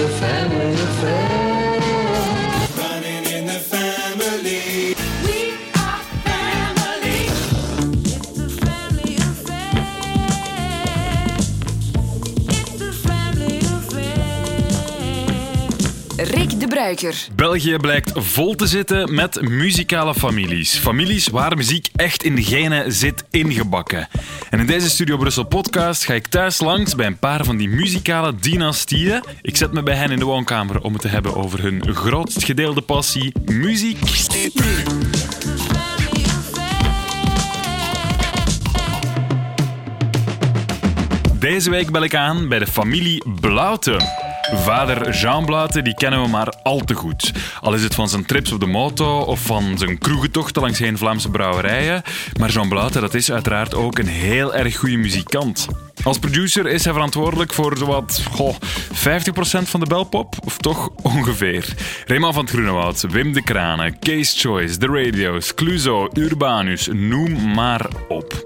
It's a family affair. Running in the family. We are family. It's a family affair. It's a family affair. Rick de Bruiker. België blijkt vol te zitten met muzikale families. Families waar muziek echt in de genen zit ingebakken. En in deze Studio Brussel podcast ga ik thuis langs bij een paar van die muzikale dynastieën. Ik zet me bij hen in de woonkamer om het te hebben over hun grootst gedeelde passie, muziek. Deze week bel ik aan bij de familie Blauten. Vader Jean Blauten, die kennen we maar al te goed. Al is het van zijn trips op de moto of van zijn kroegentochten langs heen Vlaamse brouwerijen. Maar Jean Blauten, dat is uiteraard ook een heel erg goede muzikant. Als producer is hij verantwoordelijk voor zowat goh, 50% van de belpop, of toch ongeveer. Raymond van het Groenewoud, Wim de Kranen, Case Choice, The Radio's, Cluzo, Urbanus, noem maar op.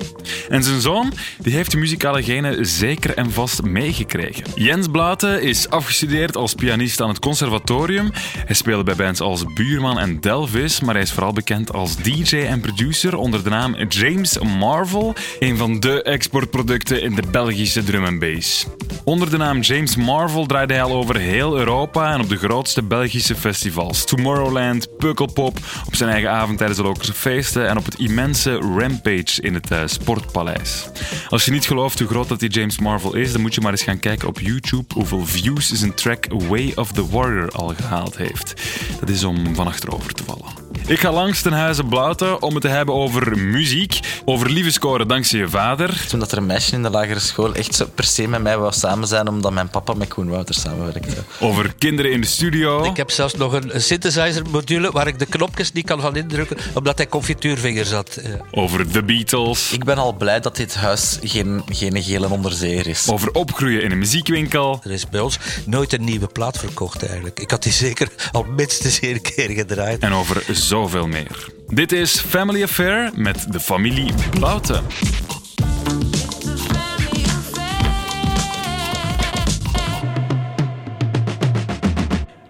En zijn zoon die heeft de muzikale genen zeker en vast meegekregen. Jens Blaten is afgestudeerd als pianist aan het conservatorium. Hij speelde bij bands als Buurman en Delvis, maar hij is vooral bekend als DJ en producer onder de naam James Marvel, een van de exportproducten in de Belgische drum and bass. Onder de naam James Marvel draaide hij al over heel Europa en op de grootste Belgische festivals. Tomorrowland, Pukkelpop, op zijn eigen avond tijdens de Lokerse feesten en op het immense Rampage in het eh, Sportpaleis. Als je niet gelooft hoe groot dat die James Marvel is, dan moet je maar eens gaan kijken op YouTube hoeveel views zijn track Way of the Warrior al gehaald heeft. Dat is om van achterover te vallen. Ik ga langs ten huize Blauten om het te hebben over muziek, over liefdescoren dankzij je vader, Toen dat er een meisje in de lagere school echt zo per se met mij wou samen zijn, omdat mijn papa met Koen Wouters samenwerkte. over kinderen in de studio. Ik heb zelfs nog een synthesizer-module waar ik de knopjes niet kan van indrukken, omdat hij confituurvingers had. Ja. Over The Beatles. Ik ben al blij dat dit huis geen, geen gele onderzeeër is. Over opgroeien in een muziekwinkel. Er is bij ons nooit een nieuwe plaat verkocht eigenlijk. Ik had die zeker al minstens één keer gedraaid. En over zoveel meer. Dit is Family Affair met de familie Blauten.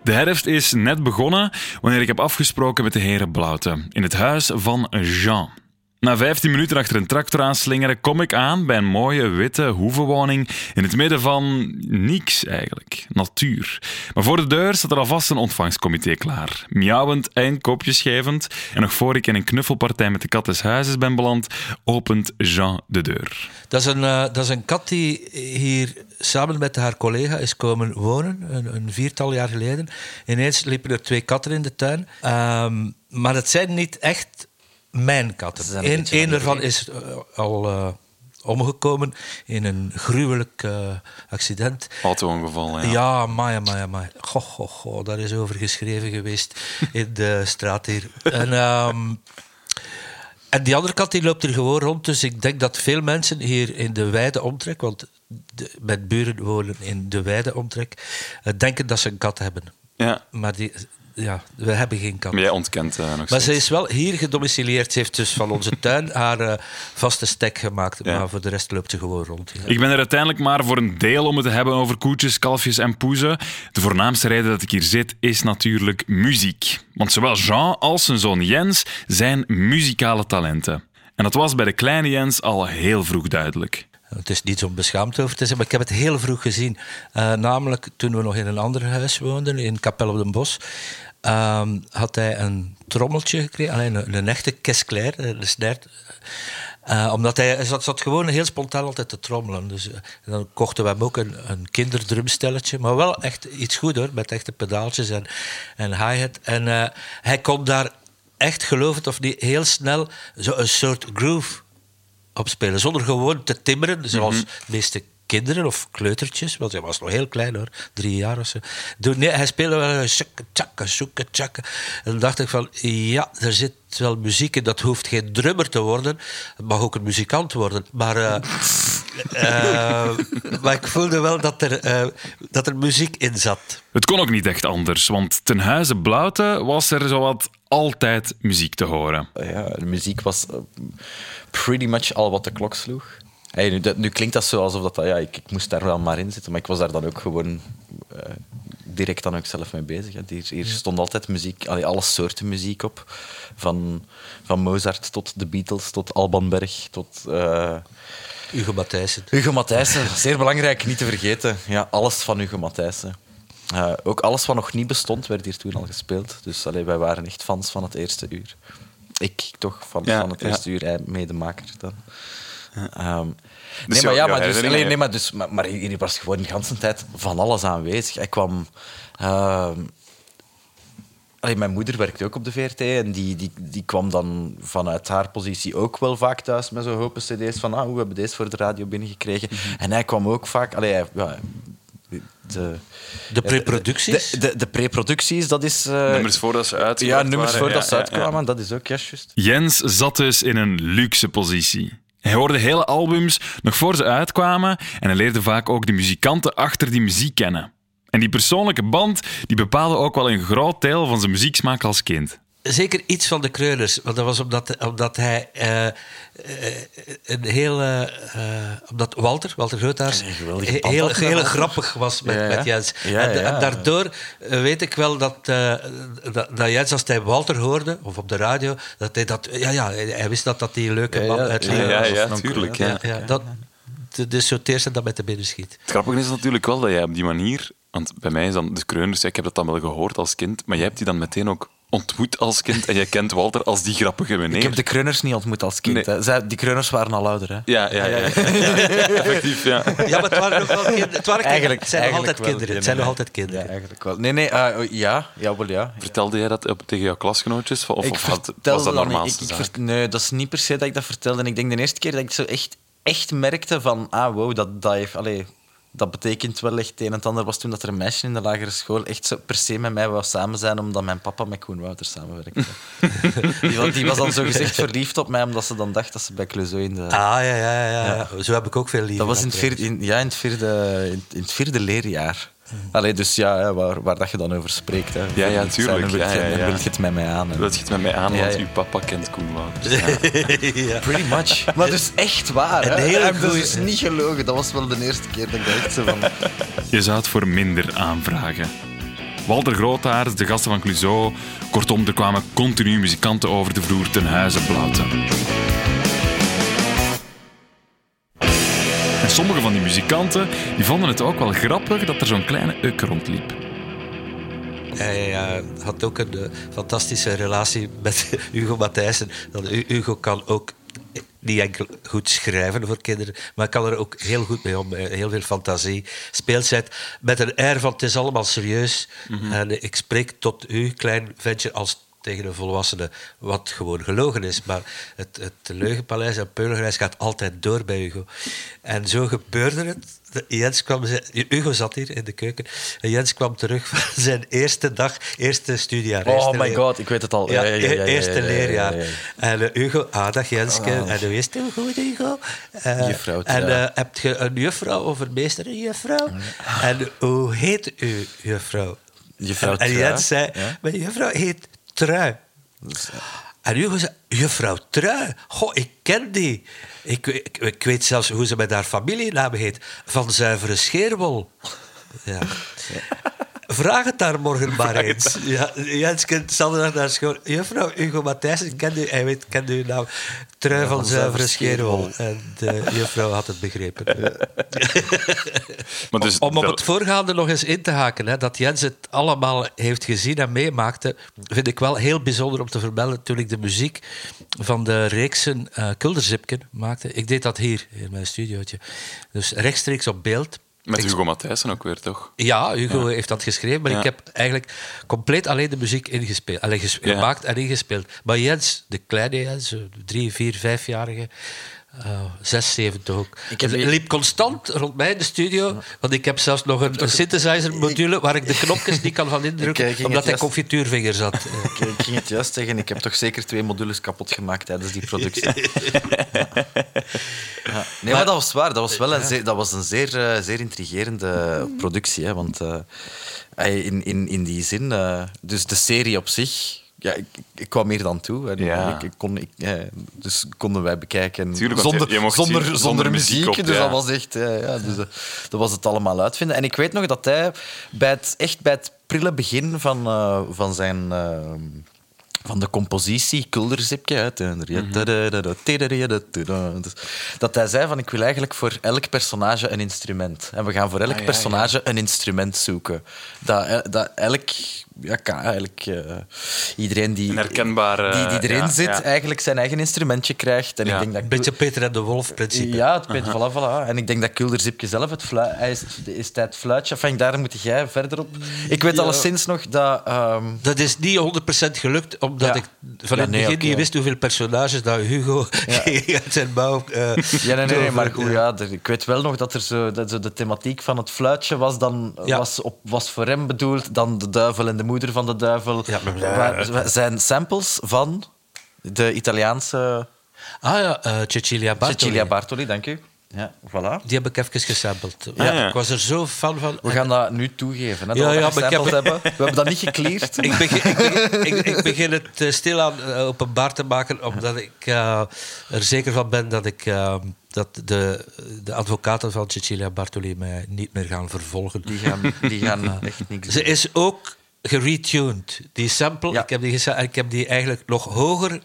De herfst is net begonnen wanneer ik heb afgesproken met de heren Blauten in het huis van Jean. Na 15 minuten achter een tractor aanslingeren kom ik aan bij een mooie witte hoevenwoning in het midden van niks eigenlijk, natuur. Maar voor de deur staat er alvast een ontvangstcomité klaar. Miauwend en kopjes gevend. En nog voor ik in een knuffelpartij met de kat des huizes ben beland, opent Jean de deur. Dat is, een, eh, dat is een kat die hier samen met haar collega is komen wonen, een, een viertal jaar geleden. Ineens liepen er twee katten in de tuin. Ehm, maar het zijn niet echt mijn katten. een Eén van ervan is eh, al eh, omgekomen in een gruwelijk eh, accident. Auto-ongeval, ja. Ja, maar, maar, maar. Goh, goh, goh, daar is over geschreven geweest in de straat hier. En, ehm, en die andere kat die loopt er gewoon rond. Dus ik denk dat veel mensen hier in de wijde omtrek, want de, mijn buren wonen in de wijde omtrek, eh, denken dat ze een kat hebben. Ja, Maar die, ja, we hebben geen kat. maar jij ontkent eh, nog Maar steeds. ze is wel hier gedomicileerd. Ze heeft dus van onze tuin haar eh, vaste stek gemaakt. Ja. Maar voor de rest loopt ze gewoon rond. ja. Ik ben er uiteindelijk maar voor een deel om het te hebben over koetjes, kalfjes en poezen. De voornaamste reden dat ik hier zit is natuurlijk muziek. Want zowel Jean als zijn zoon Jens zijn muzikale talenten. En dat was bij de kleine Jens al heel vroeg duidelijk. Het is niet om beschaamd over te zijn, maar ik heb het heel vroeg gezien. Eh, namelijk toen we nog in een ander huis woonden, in Kapel op den Bos, ehm, had hij een trommeltje gekregen, alleen een, een echte kesklair, een snare. Eh, omdat hij, zat, zat gewoon heel spontaan altijd te trommelen. Dus, eh, dan kochten we hem ook een, een kinderdrumstelletje. Maar wel echt iets goed hoor, met echte pedaaltjes en, en hi-hat. En eh, hij kon daar echt, geloof het of niet, heel snel zo een soort groove opspelen. Zonder gewoon te timmeren, zoals de meeste kinderen of kleutertjes. Want hij was nog heel klein hoor, drie jaar of zo. Doe- Nee, hij speelde wel een tjakke, tjakke, zoeke, tjakke. En dan dacht ik van, ja, er zit wel muziek in. Dat hoeft geen drummer te worden. Het mag ook een muzikant worden. Maar, eh, eh, maar ik voelde wel dat er, eh, dat er muziek in zat. Het kon ook niet echt anders, want ten huize Blauten was er zowat altijd muziek te horen. Ja, de muziek was pretty much al wat de klok sloeg. Hey, nu, dat, nu klinkt dat zo alsof dat, ja, ik, ik moest daar wel maar in zitten, maar ik was daar dan ook gewoon eh, direct dan ook zelf mee bezig. Hè. Hier, hier stond altijd muziek, allee, alle soorten muziek op. Van, van Mozart tot de Beatles, tot Alban Berg, tot eh, Hugo Matthijssen. Hugo Matthijssen. Zeer belangrijk, niet te vergeten. Ja, alles van Hugo Matthijssen. Eh, ook alles wat nog niet bestond, werd hier toen al gespeeld. Dus allee, wij waren echt fans van het eerste uur. Ik toch, van, Ja, van het ja. eerste uur, hij medemaker dan. Ehm, Dus nee, maar, ja, maar, dus, herinneringen- allee, nee, maar, dus, maar, maar hier was gewoon de hele tijd van alles aanwezig. Hij kwam... ehm, allee, mijn moeder werkte ook op de VRT en die, die, die kwam dan vanuit haar positie ook wel vaak thuis met zo'n hoop cd's van ah, we hebben deze voor de radio binnengekregen. En hij kwam ook vaak... Allee, hij- ja, de, De preproducties? De, de, de preproducties, dat is... eh, Nummers voordat ze uit Ja, nummers voordat ze ja, ja, uitkwamen, dat is ook ja, juist. Jens zat dus in een luxe positie. Hij hoorde hele albums nog voor ze uitkwamen en hij leerde vaak ook de muzikanten achter die muziek kennen. En die persoonlijke band die bepaalde ook wel een groot deel van zijn muzieksmaak als kind. Zeker iets van de Kreuners. Want dat was omdat, omdat hij eh, eh, een hele... eh, omdat Walter, Walter band heel, heel grappig was met, Ja, ja. met Jens. Ja, en, ja. en daardoor weet ik wel dat, eh, dat, dat Jens, als hij Walter hoorde, of op de radio, dat hij dat... Ja, ja, hij wist dat dat die leuke Ja, man ja, uit Ja, Leren ja, was. ja, was tuurlijk. Ja, Ja. ja, dat, dus zo het eerste dat met de binnen schiet. Het grappige is natuurlijk wel dat jij op die manier... Want bij mij is dan de Kreuners, ja, ik heb dat dan wel gehoord als kind, maar jij hebt die dan meteen ook ontmoet als kind en jij kent Walter als die grappige meneer. Ik heb de Kreuners niet ontmoet als kind. Nee. hè. Zij, die Kreuners waren al ouder. Hè. Ja, ja, ja. ja. Effectief, ja. Ja, maar het waren nog wel kinderen. Het, waren Eigenlijk- het zijn nog altijd wel. kinderen. Het zijn nog altijd kinderen. Ja, eigenlijk wel. Nee, nee, eh, ja, ja, wel ja. Vertelde jij dat op, tegen jouw klasgenootjes? Of, ik of had- was dat vert- nee, dat is niet per se dat ik dat vertelde. En ik denk de eerste keer dat ik zo echt, echt merkte van... Ah, wow, dat, dat heeft... Allee, dat betekent wel echt het een en het ander. was toen dat er een meisje in de lagere school echt zo per se met mij wou samen zijn, omdat mijn papa met Koen Wouters samenwerkte. die, was, die was dan zo gezegd verliefd op mij, omdat ze dan dacht dat ze bij Clouseau in de... Ah, ja, ja, ja, ja. Zo heb ik ook veel liefde. Dat was in het vierde, in, ja, in het vierde, in, in het vierde leerjaar. Allee, dus ja, waar, waar dat je dan over spreekt. Hè. Ja, ja, tuurlijk. wil je- Ja, ja, ja. dan wil je het met mij aan. hè. Dat schiet met mij aan, Ja, want ja. uw papa kent Koen Wouters. Ja. ja. Pretty much. Maar dus echt waar. Hè? Een hele En dat is niet gelogen. Dat was wel de eerste keer dat ik zo van... Je zou het voor minder aanvragen. Walter Grootaars, de gasten van Clouseau. Kortom, er kwamen continu muzikanten over de vloer ten huize Blauten. Sommige van die muzikanten die vonden het ook wel grappig dat er zo'n kleine uk rondliep. Hij eh, had ook een eh, fantastische relatie met Hugo Matthijssen. Hugo kan ook niet enkel goed schrijven voor kinderen, maar kan er ook heel goed mee om. eh, Heel veel fantasie, speelsheid. Met een air van het is allemaal serieus. En eh, ik spreek tot u, klein ventje, als tegen een volwassene, wat gewoon gelogen is. Maar het, het leugenpaleis en Peulenreis gaat altijd door bij Hugo. En zo gebeurde het. Jens kwam, Hugo zat hier in de keuken. En Jens kwam terug van zijn eerste dag, eerste studiejaar. Oh eerste my leer- god, ik weet het al. Ja, eerste ja, ja, ja, leerjaar. ja, ja. En eh, Hugo, ah, dag Jenske. En hoe is het goed, Hugo? Eh, Juffrouw, En eh, heb je een juffrouw of een meester, een juffrouw? En hoe heet uw juffrouw? Juffrouw en, en Jens zei, mijn juffrouw heet Trui. En Hugo zei, juffrouw Trui, goh, ik ken die. Ik, ik, ik weet zelfs hoe ze met haar familienaam heet. Van zuivere scheerwol. Ja. Vraag het daar morgen maar eens. Ja, Jens kent zaterdag naar school. Juffrouw Hugo Matthijssen, kent u, hij weet, kent u naam? Trui van, van zuivere scheerwol. En de juffrouw had het begrepen. Maar dus, Om op het voorgaande nog eens in te haken, hè, dat Jens het allemaal heeft gezien en meemaakte, vind ik wel heel bijzonder om te vermelden. Toen ik de muziek van de reeksen eh Kulderzipken maakte, ik deed dat hier in mijn studiootje. Dus rechtstreeks op beeld. Met Hugo Matthijssen ook weer, toch? Ja, Hugo heeft dat geschreven, maar Ja. ik heb eigenlijk compleet alleen de muziek ingespeeld, alleen Ja. gemaakt en ingespeeld. Maar Jens, de kleine Jens, zo drie, vier, vijfjarige, eh, zes, zeven toch ook, Ik heb- liep constant rond mij in de studio, want ik heb zelfs nog een, een synthesizer-module waar ik de knopjes niet kan van indrukken, eh, omdat hij juist- confituurvinger zat. Eh, Ik, ik ging het juist zeggen, ik heb toch zeker twee modules kapot gemaakt tijdens die productie. Ja. Nee, maar, dat was waar. Dat was wel een zeer, dat was een zeer, eh, zeer intrigerende productie. Hè, want eh, eh, in, in, in die zin, eh, dus de serie op zich ja, ik, ik kwam hier dan toe. En Ja. ik, ik kon, ik, eh, dus konden wij bekijken Tuurlijk, zonder, je- zonder, zien zonder, muziek. muziek op, dus ja. dat was echt... eh, ja, dus, eh, dat was het allemaal uitvinden. En ik weet nog dat hij bij het, echt bij het prille begin van, eh, van zijn... eh, van de compositie, Kulderzipje, dus dat hij zei van ik wil eigenlijk voor elk personage een instrument. En we gaan voor elk Ah, ja, personage een instrument zoeken. Dat, eh, dat elk, ja, kan, eigenlijk eh, iedereen die, die, die erin ja, zit, ja. eigenlijk zijn eigen instrumentje krijgt. En Ja. ik denk dat Een beetje Peter en de Wolf-principe. ja, het weet, voilà, voilà. En ik denk dat Kulderzipje zelf het fluit, hij is, is het het fluitje. Enfin, daar moet jij verder op. Ik weet alleszins nog dat. ehm, Dat is niet 100% gelukt, omdat Ja. ik van Ja, het nee, begin oké. niet wist hoeveel personages dat Hugo uit zijn mouw... eh, Ja, nee, nee, nee, maar goed, ja, ik weet wel nog dat er zo, dat zo de thematiek van het fluitje was, dan, Ja. was, op, was voor hem bedoeld, dan de duivel en de moeder van de duivel. Ja, maar- zijn samples van de Italiaanse Ah ja, eh Cecilia Bartoli. Cecilia Bartoli, dank u. Ja, voilà. Die heb ik even gesampled. Ja, ja. Ik was er zo fan van. We gaan dat nu toegeven, hè, dat Ja, we ja, heb- gesampled hebben. We hebben dat niet gecleared. Ik begin, ik, begin, ik, ik begin het eh, stilaan eh, openbaar te maken, omdat ik eh, er zeker van ben dat, ik, dat de, de advocaten van Cecilia Bartoli mij niet meer gaan vervolgen. Die gaan, die gaan echt niks Ze is ook geretuned. Die sample, ik, heb die ik heb die eigenlijk nog hoger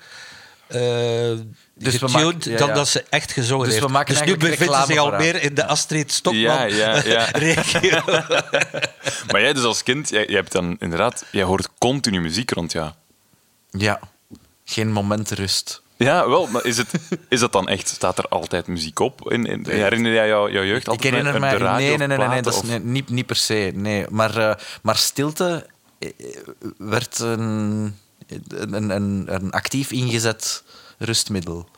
Dus we getuned maken- ja, dan ja. dat ze echt gezongen Dus heeft. we maken dus nu eigenlijk bevindt ze zich al meer in de Astrid Stokman Ja, ja, ja. regio. Maar jij dus als kind, jij, jij hebt dan inderdaad, jij hoort continu muziek rond jou. Ja, geen moment rust. Ja, wel, maar is, het, is dat dan echt, staat er altijd muziek op? In, in, herinner jij jou, jouw jeugd Ik altijd herinner met, mij... nee, nee, nee, nee, dat is nee, niet, niet per se. Nee. Maar, eh, maar stilte eh, werd een, een, een, een actief ingezet rustmiddel.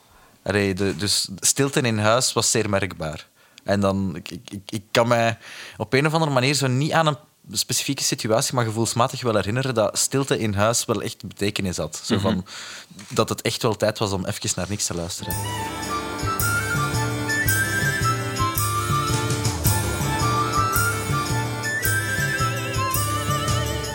Allee, de, dus stilte in huis was zeer merkbaar. En dan, ik, ik, ik- kan mij op een of andere manier zo niet aan een specifieke situatie, maar gevoelsmatig wel herinneren dat stilte in huis wel echt betekenis had. Zo van, dat het echt wel tijd was om even naar niks te luisteren.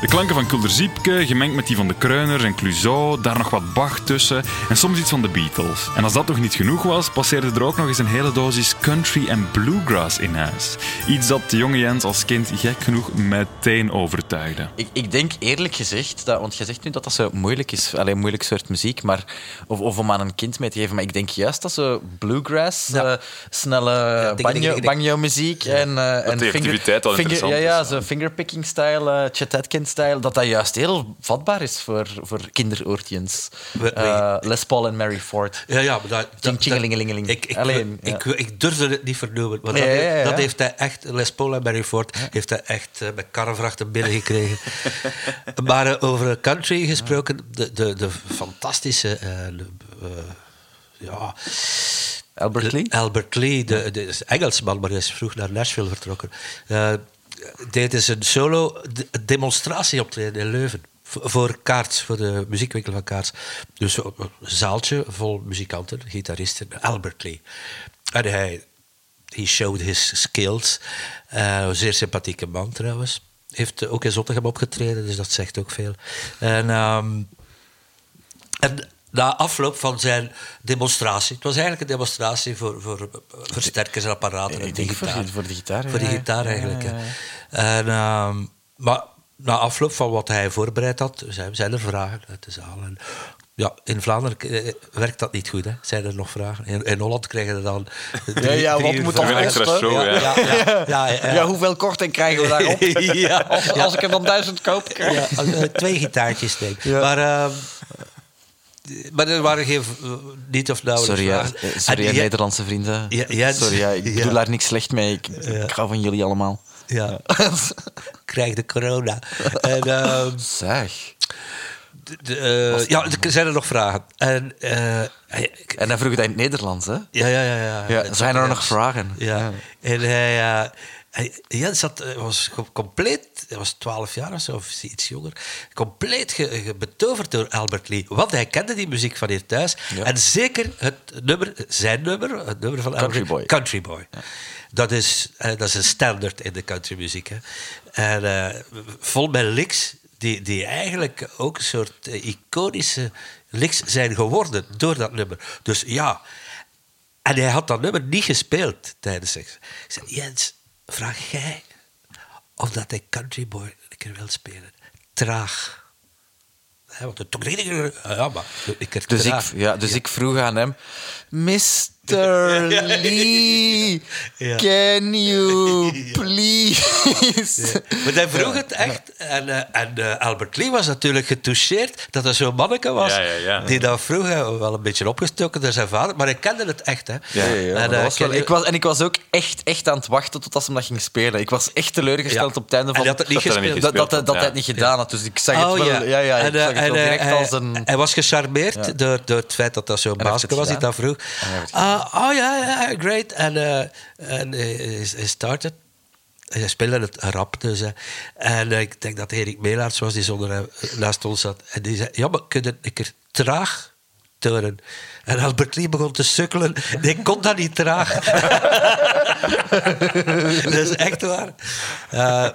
De klanken van Kulderziepke, gemengd met die van de Kruiners en Clouseau, daar nog wat Bach tussen en soms iets van de Beatles. En als dat nog niet genoeg was, passeerde er ook nog eens een hele dosis country en bluegrass in huis. Iets dat de jonge Jens als kind gek genoeg meteen overtuigde. Ik, ik denk eerlijk gezegd, dat, want je zegt nu dat dat zo moeilijk is, alleen moeilijk soort muziek, maar, of, of om aan een kind mee te geven. Maar ik denk juist dat zo bluegrass, Ja. eh, snelle dik, dik, banjo, dik, dik. banjo muziek en, eh en activiteit wel interessant ja, ja, zo fingerpicking style, eh Chet Atkins dat dat juist heel vatbaar is voor, voor kinderoortjes. Eh, Les Paul en Mary Ford. Ja, ja, maar dat... Ik, ik, Alleen, ja. ik, ik durfde het niet vernoemen. Want dat, ja, ja, ja. dat heeft hij echt... Les Paul en Barry Ford heeft hij echt eh, met karrevrachten binnengekregen. maar eh, over country gesproken, de, de, de fantastische... ja, Albert de- Lee? Albert Lee, de, de is Engelsman, maar hij is vroeg naar Nashville vertrokken. Deed dus een solo de- demonstratie optreden in Leuven. Voor Kaarts, voor de muziekwinkel van Kaarts. Dus een zaaltje vol muzikanten, gitaristen, Albert Lee. En hij showed his skills. Een zeer sympathieke man trouwens. Heeft ook in Zottegem opgetreden, dus dat zegt ook veel. En, ehm, en na afloop van zijn demonstratie, het was eigenlijk een demonstratie voor, voor versterkers en apparaten. en Ik denk voor, gitaar. de- voor de gitaar. Voor de ja, ja. gitaar Ja, eigenlijk. ja, ja. En, ehm, maar na afloop van wat hij voorbereid had, zijn, zijn er vragen uit de zaal. En, ja, in Vlaanderen eh, werkt dat niet goed. Hè. Zijn er nog vragen? In, in Holland krijgen we dan. drie- ja, wat moet. Een extra show, ja. Ja, ja, ja, ja, Ja, hoeveel korting krijgen we daarop? Ja, Als, ja. als ik er dan duizend koop, krijg Ja, als, eh, twee gitaartjes, denk ik. Ja. Maar, ehm, maar er waren geen, eh, niet of nauwelijks Sorry, ja, eh, sorry Nederlandse vrienden. Ja, Jens- sorry, ja, ik bedoel daar niks slecht mee. Ik, ik hou van jullie allemaal. Ja, krijg de corona. En, ehm, Zeg. de- de, eh, ja, er zijn er nog vragen. En, ik- En dan vroeg dat in het Nederlands, hè? ja, ja, ja. ja. Ja, zijn er nog vragen? Ja. En hij, hij eh, was co- compleet, hij was 12 jaar of zo, of iets jonger, compleet ge, ge- betoverd door Albert Lee. Want hij kende die muziek van hier thuis. Ja. En zeker het nummer, zijn nummer, het nummer van Country Albert Boy. Country Boy. Dat, is, eh, dat is een standaard in de countrymuziek. Hè. En eh, vol met licks die, die eigenlijk ook een soort eh, iconische licks zijn geworden door dat nummer. Dus ja, en hij had dat nummer niet gespeeld tijdens seks. Ik zei, Jens, vraag jij of dat hij Country Boy een keer wil spelen? Traag. Want het. Ja, maar keer Dus, ik, ja, dus ik vroeg aan hem... Mr. Lee, Ja. can you please... Maar hij vroeg het echt. En, eh, en eh, Albert Lee was natuurlijk getoucheerd dat er zo'n manneke was. Ja, ja, ja. Die dat vroeg, wel een beetje opgestoken door zijn vader. Maar hij kende het echt. Hè. Ja, ja, ja, En, eh, was wel- ik was, en ik was ook echt, echt aan het wachten tot als ze dat ging spelen. Ik was echt teleurgesteld Ja. op het einde van... het niet dat gespeeld. dat, dat, dat, gespeeld hij het niet gedaan had. Dus ik zag het wel, ja. Ja, ik En, zag het wel en, direct als hij- een... Hij was gecharmeerd Ja. door, door het feit dat dat zo'n baasje was die dat vroeg. Ah, oh ja, ja, great. En, eh, hij, hij started. En hij speelde het rap dus. En eh, ik denk dat Erik Meelaerts was die zonder naast ons zat. En die zei, ja, maar kun je een traag En Albert Lee begon te sukkelen. Die kon dat niet traag. dat is echt waar. Eh,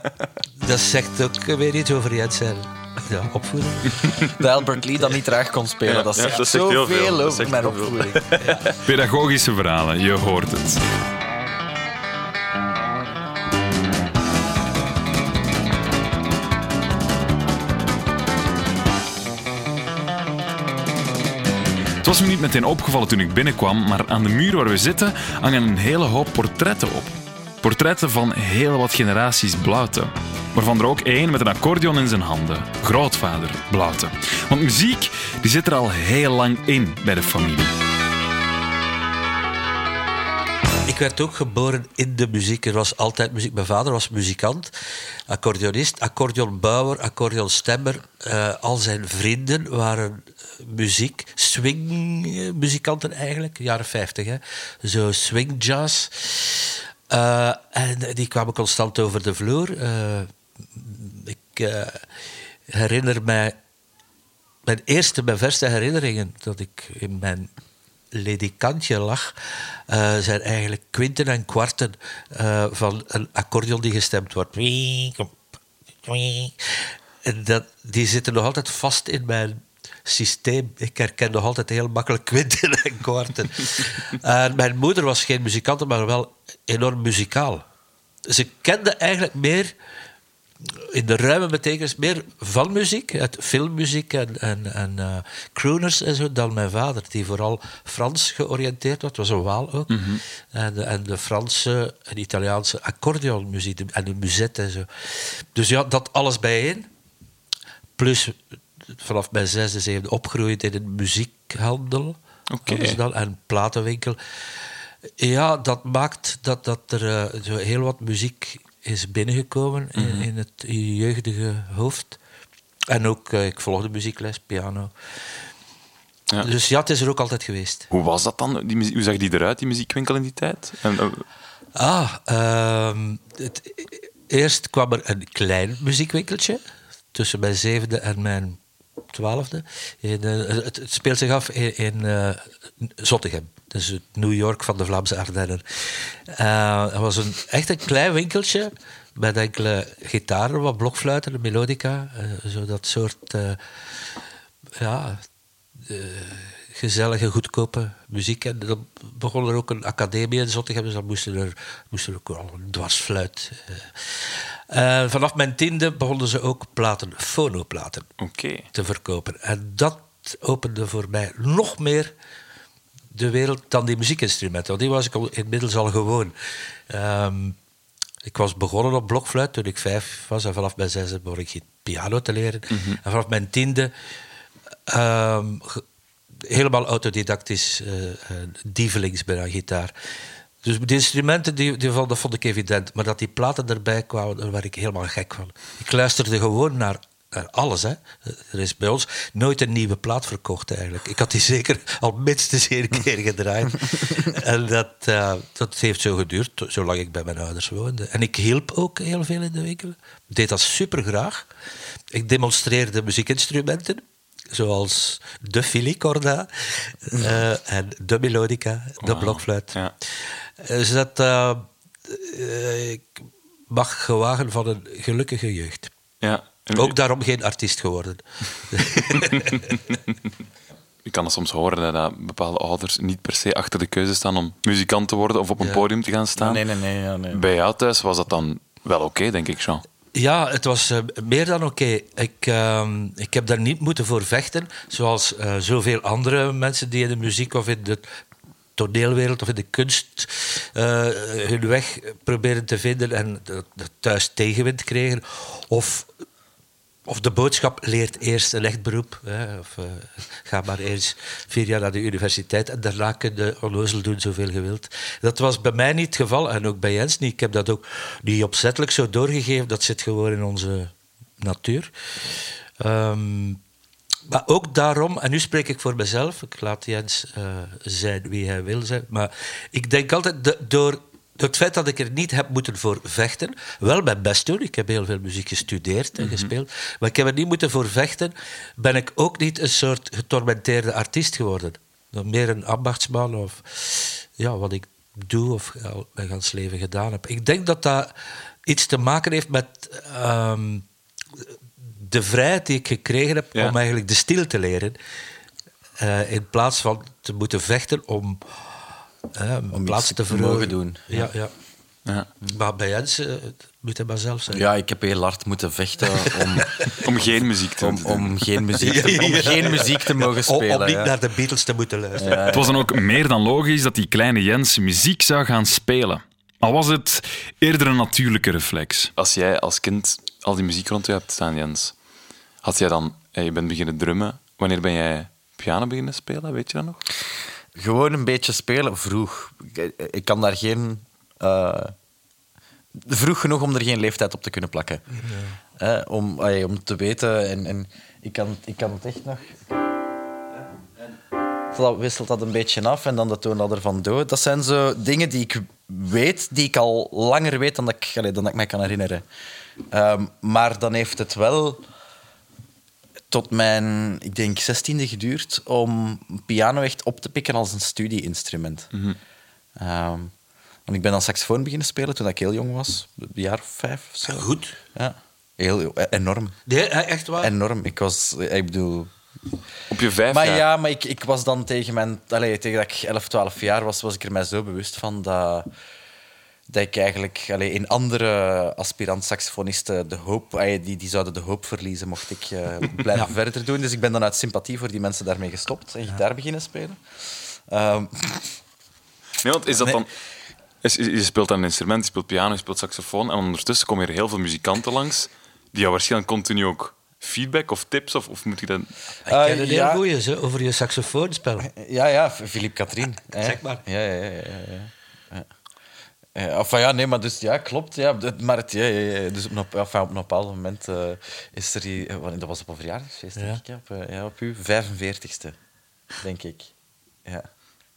dat zegt ook weer iets over Jens zijn ja, opvoeding. Dat Albert Lee dat niet traag kon spelen. Ja, dat ja, zegt dat zegt heel veel. zoveel over mijn opvoeding. Pedagogische verhalen, je hoort het. Was me niet meteen opgevallen toen ik binnenkwam, maar aan de muur waar we zitten hangen een hele hoop portretten op. Portretten van heel wat generaties Blouten. Waarvan er ook één met een accordeon in zijn handen. Grootvader Blouten. Want muziek die zit er al heel lang in bij de familie. Ik werd ook geboren in de muziek. Er was altijd muziek. Mijn vader was muzikant, accordeonist, accordeonbouwer, accordeonstemmer. Eh, al zijn vrienden waren muziek, swingmuzikanten eigenlijk, jaren 50. Hè? Zo swing jazz. Eh, en die kwamen constant over de vloer. Eh, ik eh, herinner mij mijn eerste, mijn verste herinneringen dat ik in mijn ledikantje lag, eh, zijn eigenlijk kwinten en kwarten eh, van een accordeon die gestemd wordt. En dat, die zitten nog altijd vast in mijn systeem. Ik herken nog altijd heel makkelijk kwinten en kwarten. En mijn moeder was geen muzikant, maar wel enorm muzikaal. Ze kende eigenlijk meer in de ruime betekenis meer van muziek, uit filmmuziek en, en, en eh, crooners en zo, dan mijn vader, die vooral Frans georiënteerd was. was een Waal ook. en, de, en de Franse en Italiaanse accordeonmuziek de- en de musette en zo. Dus ja, dat alles bijeen. Plus vanaf mijn zesde, zevende opgegroeid in een muziekhandel. Ze dan, en platenwinkel. Ja, dat maakt dat, dat er eh, zo heel wat muziek is binnengekomen in, in het jeugdige hoofd. En ook, eh, ik volgde muziekles, piano. Ja. Dus ja, het is er ook altijd geweest. Hoe was dat dan? Die hoe zag die eruit, die muziekwinkel in die tijd? En, eh, Ah, ehm, het, eerst kwam er een klein muziekwinkeltje tussen mijn zevende en mijn twaalfde. Eh, het, het speelt zich af in, in eh, Zottegem. Dus het New York van de Vlaamse Ardennen. Eh, het was een, echt een klein winkeltje met enkele gitaren, wat blokfluiten, een melodica. eh, zo dat soort... eh, ja, eh, gezellige, goedkope muziek. En dan begon er ook een academie in Zottegem, dus dan moesten er, moesten er ook al een dwarsfluit. Eh. Vanaf mijn tiende begonnen ze ook platen, fonoplaten, te verkopen. En dat opende voor mij nog meer de wereld dan die muziekinstrumenten. Want die was ik al inmiddels al gewoon. Ehm, ik was begonnen op blokfluit toen ik vijf was. En vanaf mijn zesde begon ik piano te leren. En vanaf mijn tiende ehm, helemaal autodidactisch, eh, eh, dievelings gitaar. Dus de instrumenten, die, die vond, dat vond ik evident. Maar dat die platen erbij kwamen, daar werd ik helemaal gek van. Ik luisterde gewoon naar, naar alles. Hè. Er is bij ons nooit een nieuwe plaat verkocht eigenlijk. Ik had die zeker al minstens één keer gedraaid. en dat, eh, dat heeft zo geduurd, zolang ik bij mijn ouders woonde. En ik hielp ook heel veel in de winkel. Ik deed dat super graag. Ik demonstreerde muziekinstrumenten zoals de filicorda eh, en de melodica, de blokfluit. Ja. Dus dat eh, eh, ik mag gewagen van een gelukkige jeugd. Ja. Ook daarom geen artiest geworden. Je kan het soms horen dat bepaalde ouders niet per se achter de keuze staan om muzikant te worden of op een Ja. podium te gaan staan. Nee, nee, nee. Ja, nee. Bij jou thuis was dat dan wel oké, denk ik, Jean. Ja, het was eh, meer dan oké. Ik, ehm, ik heb daar niet moeten voor vechten, zoals eh, zoveel andere mensen die in de muziek of in de toneelwereld of in de kunst eh, hun weg proberen te vinden en thuis tegenwind kregen. Of, of de boodschap leert eerst een echt beroep. Hè, of eh, ga maar eens vier jaar naar de universiteit en daarna kun je onnozel doen zoveel je wilt. Dat was bij mij niet het geval en ook bij Jens niet. Ik heb dat ook niet opzettelijk zo doorgegeven. Dat zit gewoon in onze natuur. Ehm, maar ook daarom, en nu spreek ik voor mezelf, ik laat Jens eh, zijn wie hij wil zijn, maar ik denk altijd, de- door het feit dat ik er niet heb moeten voor vechten, wel mijn best doen, ik heb heel veel muziek gestudeerd en gespeeld, maar ik heb er niet moeten voor vechten, ben ik ook niet een soort getormenteerde artiest geworden. Meer een ambachtsman of ja, wat ik doe of al mijn gans leven gedaan heb. Ik denk dat dat iets te maken heeft met... ehm, de vrijheid die ik gekregen heb Ja. om eigenlijk de stil te leren. eh, in plaats van te moeten vechten om, eh, een Om plaats te te verhogen. mogen doen. Ja, ja. Ja. Maar bij Jens uh, moet hij maar zelf zijn. Ja, ik heb heel hard moeten vechten om, Om geen muziek te om, doen. om, geen, muziek te, om geen muziek te mogen Om- spelen. om niet ja. naar de Beatles te moeten luisteren. Het was dan ook meer dan logisch dat die kleine Jens muziek zou gaan spelen. Al was het eerder een natuurlijke reflex. Als jij als kind al die muziek rond je hebt staan, Jens, had jij dan... eh, Je bent beginnen drummen. Wanneer ben jij piano beginnen spelen? Weet je dat nog? Gewoon een beetje spelen vroeg. Ik, ik kan daar geen. eh, vroeg genoeg om er geen leeftijd op te kunnen plakken. Eh, om, om te weten. En, en ik, kan, ik kan het echt nog. Dat wisselt dat een beetje af en dan de toonladder van dood. Dat zijn zo dingen die ik weet, die ik al langer weet dan dat ik, allee, dan dat ik mij kan herinneren. Ehm, maar dan heeft het wel tot mijn, ik denk, zestiende geduurd om piano echt op te pikken als een studieinstrument. Ehm, want ik ben dan saxofoon beginnen spelen toen ik heel jong was, een jaar of vijf of zo. Goed. Ja, heel, enorm. Nee, eh, echt waar? Enorm. Ik was, ik bedoel... Op je vijf Maar jaar? ja, maar ik, ik was dan tegen mijn... Allee, tegen dat ik 11, 12 jaar was, was ik er mij zo bewust van dat, dat ik eigenlijk... Allee, in andere aspirant-saxofonisten de hoop... allee, die, die zouden de hoop verliezen mocht ik eh, blijven verder doen. Dus ik ben dan uit sympathie voor die mensen daarmee gestopt en gitaar beginnen spelen. Ehm, Nee, want is dat Nee. dan... is- is- Je speelt dan een instrument, je speelt piano, je speelt saxofoon en ondertussen komen er heel veel muzikanten langs die jou waarschijnlijk continu ook feedback of tips of, of moet je dat... Ik ken eh, heel ja. goeie zo, over je saxofoonspel. Ja, ja, Philippe Katrien. Zeg maar. Ja, ja, ja. ja, ja. Ja. Eh, Enfin, ja, nee, maar dus ja, klopt. Ja, maar het, ja, ja, dus op, een- enfin, op een bepaald moment eh, is er die, eh, dat was op een verjaardagsfeest, denk ik, op, ja, op uw 45ste, denk ik. Ja.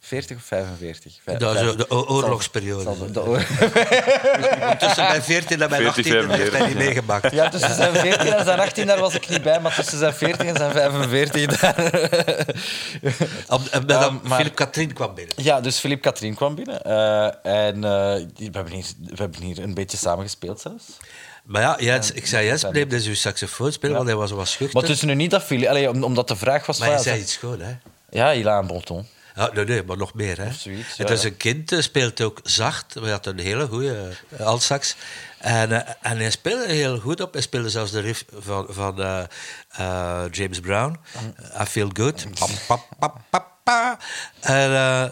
40 of 45? Vijf- Dat is de oorlogsperiode. zal- zal- de oor- Tussen mijn 14 en mijn 40, 18 heeft hij niet 45. meegemaakt. Ja, tussen zijn 14 en zijn 18 daar was ik niet bij, maar tussen zijn 40 en zijn 45 daar. En maar- Philip Katrien kwam binnen. Ja, dus Philippe Katrien kwam binnen. eh, en eh, we, hebben hier, we hebben hier een beetje samen gespeeld zelfs. Maar ja, Jens, ik zei Jens, neem dus uw saxofoon spelen, want hij was wat schuchter. Maar het is nu niet dat. Allee, om- omdat de vraag was... Maar ja, zei iets schoon, hè? Ja, il a un bon ton. Ja, nee, nee, maar nog meer. Hè. Het is een kind, eh, speelt ook zacht. We hadden een hele goede uh, altsax. En, eh, en hij speelde heel goed op. Hij speelde zelfs de riff van, van eh, eh, James Brown. I Feel Good. Pa, pa, pa, pa, pa. En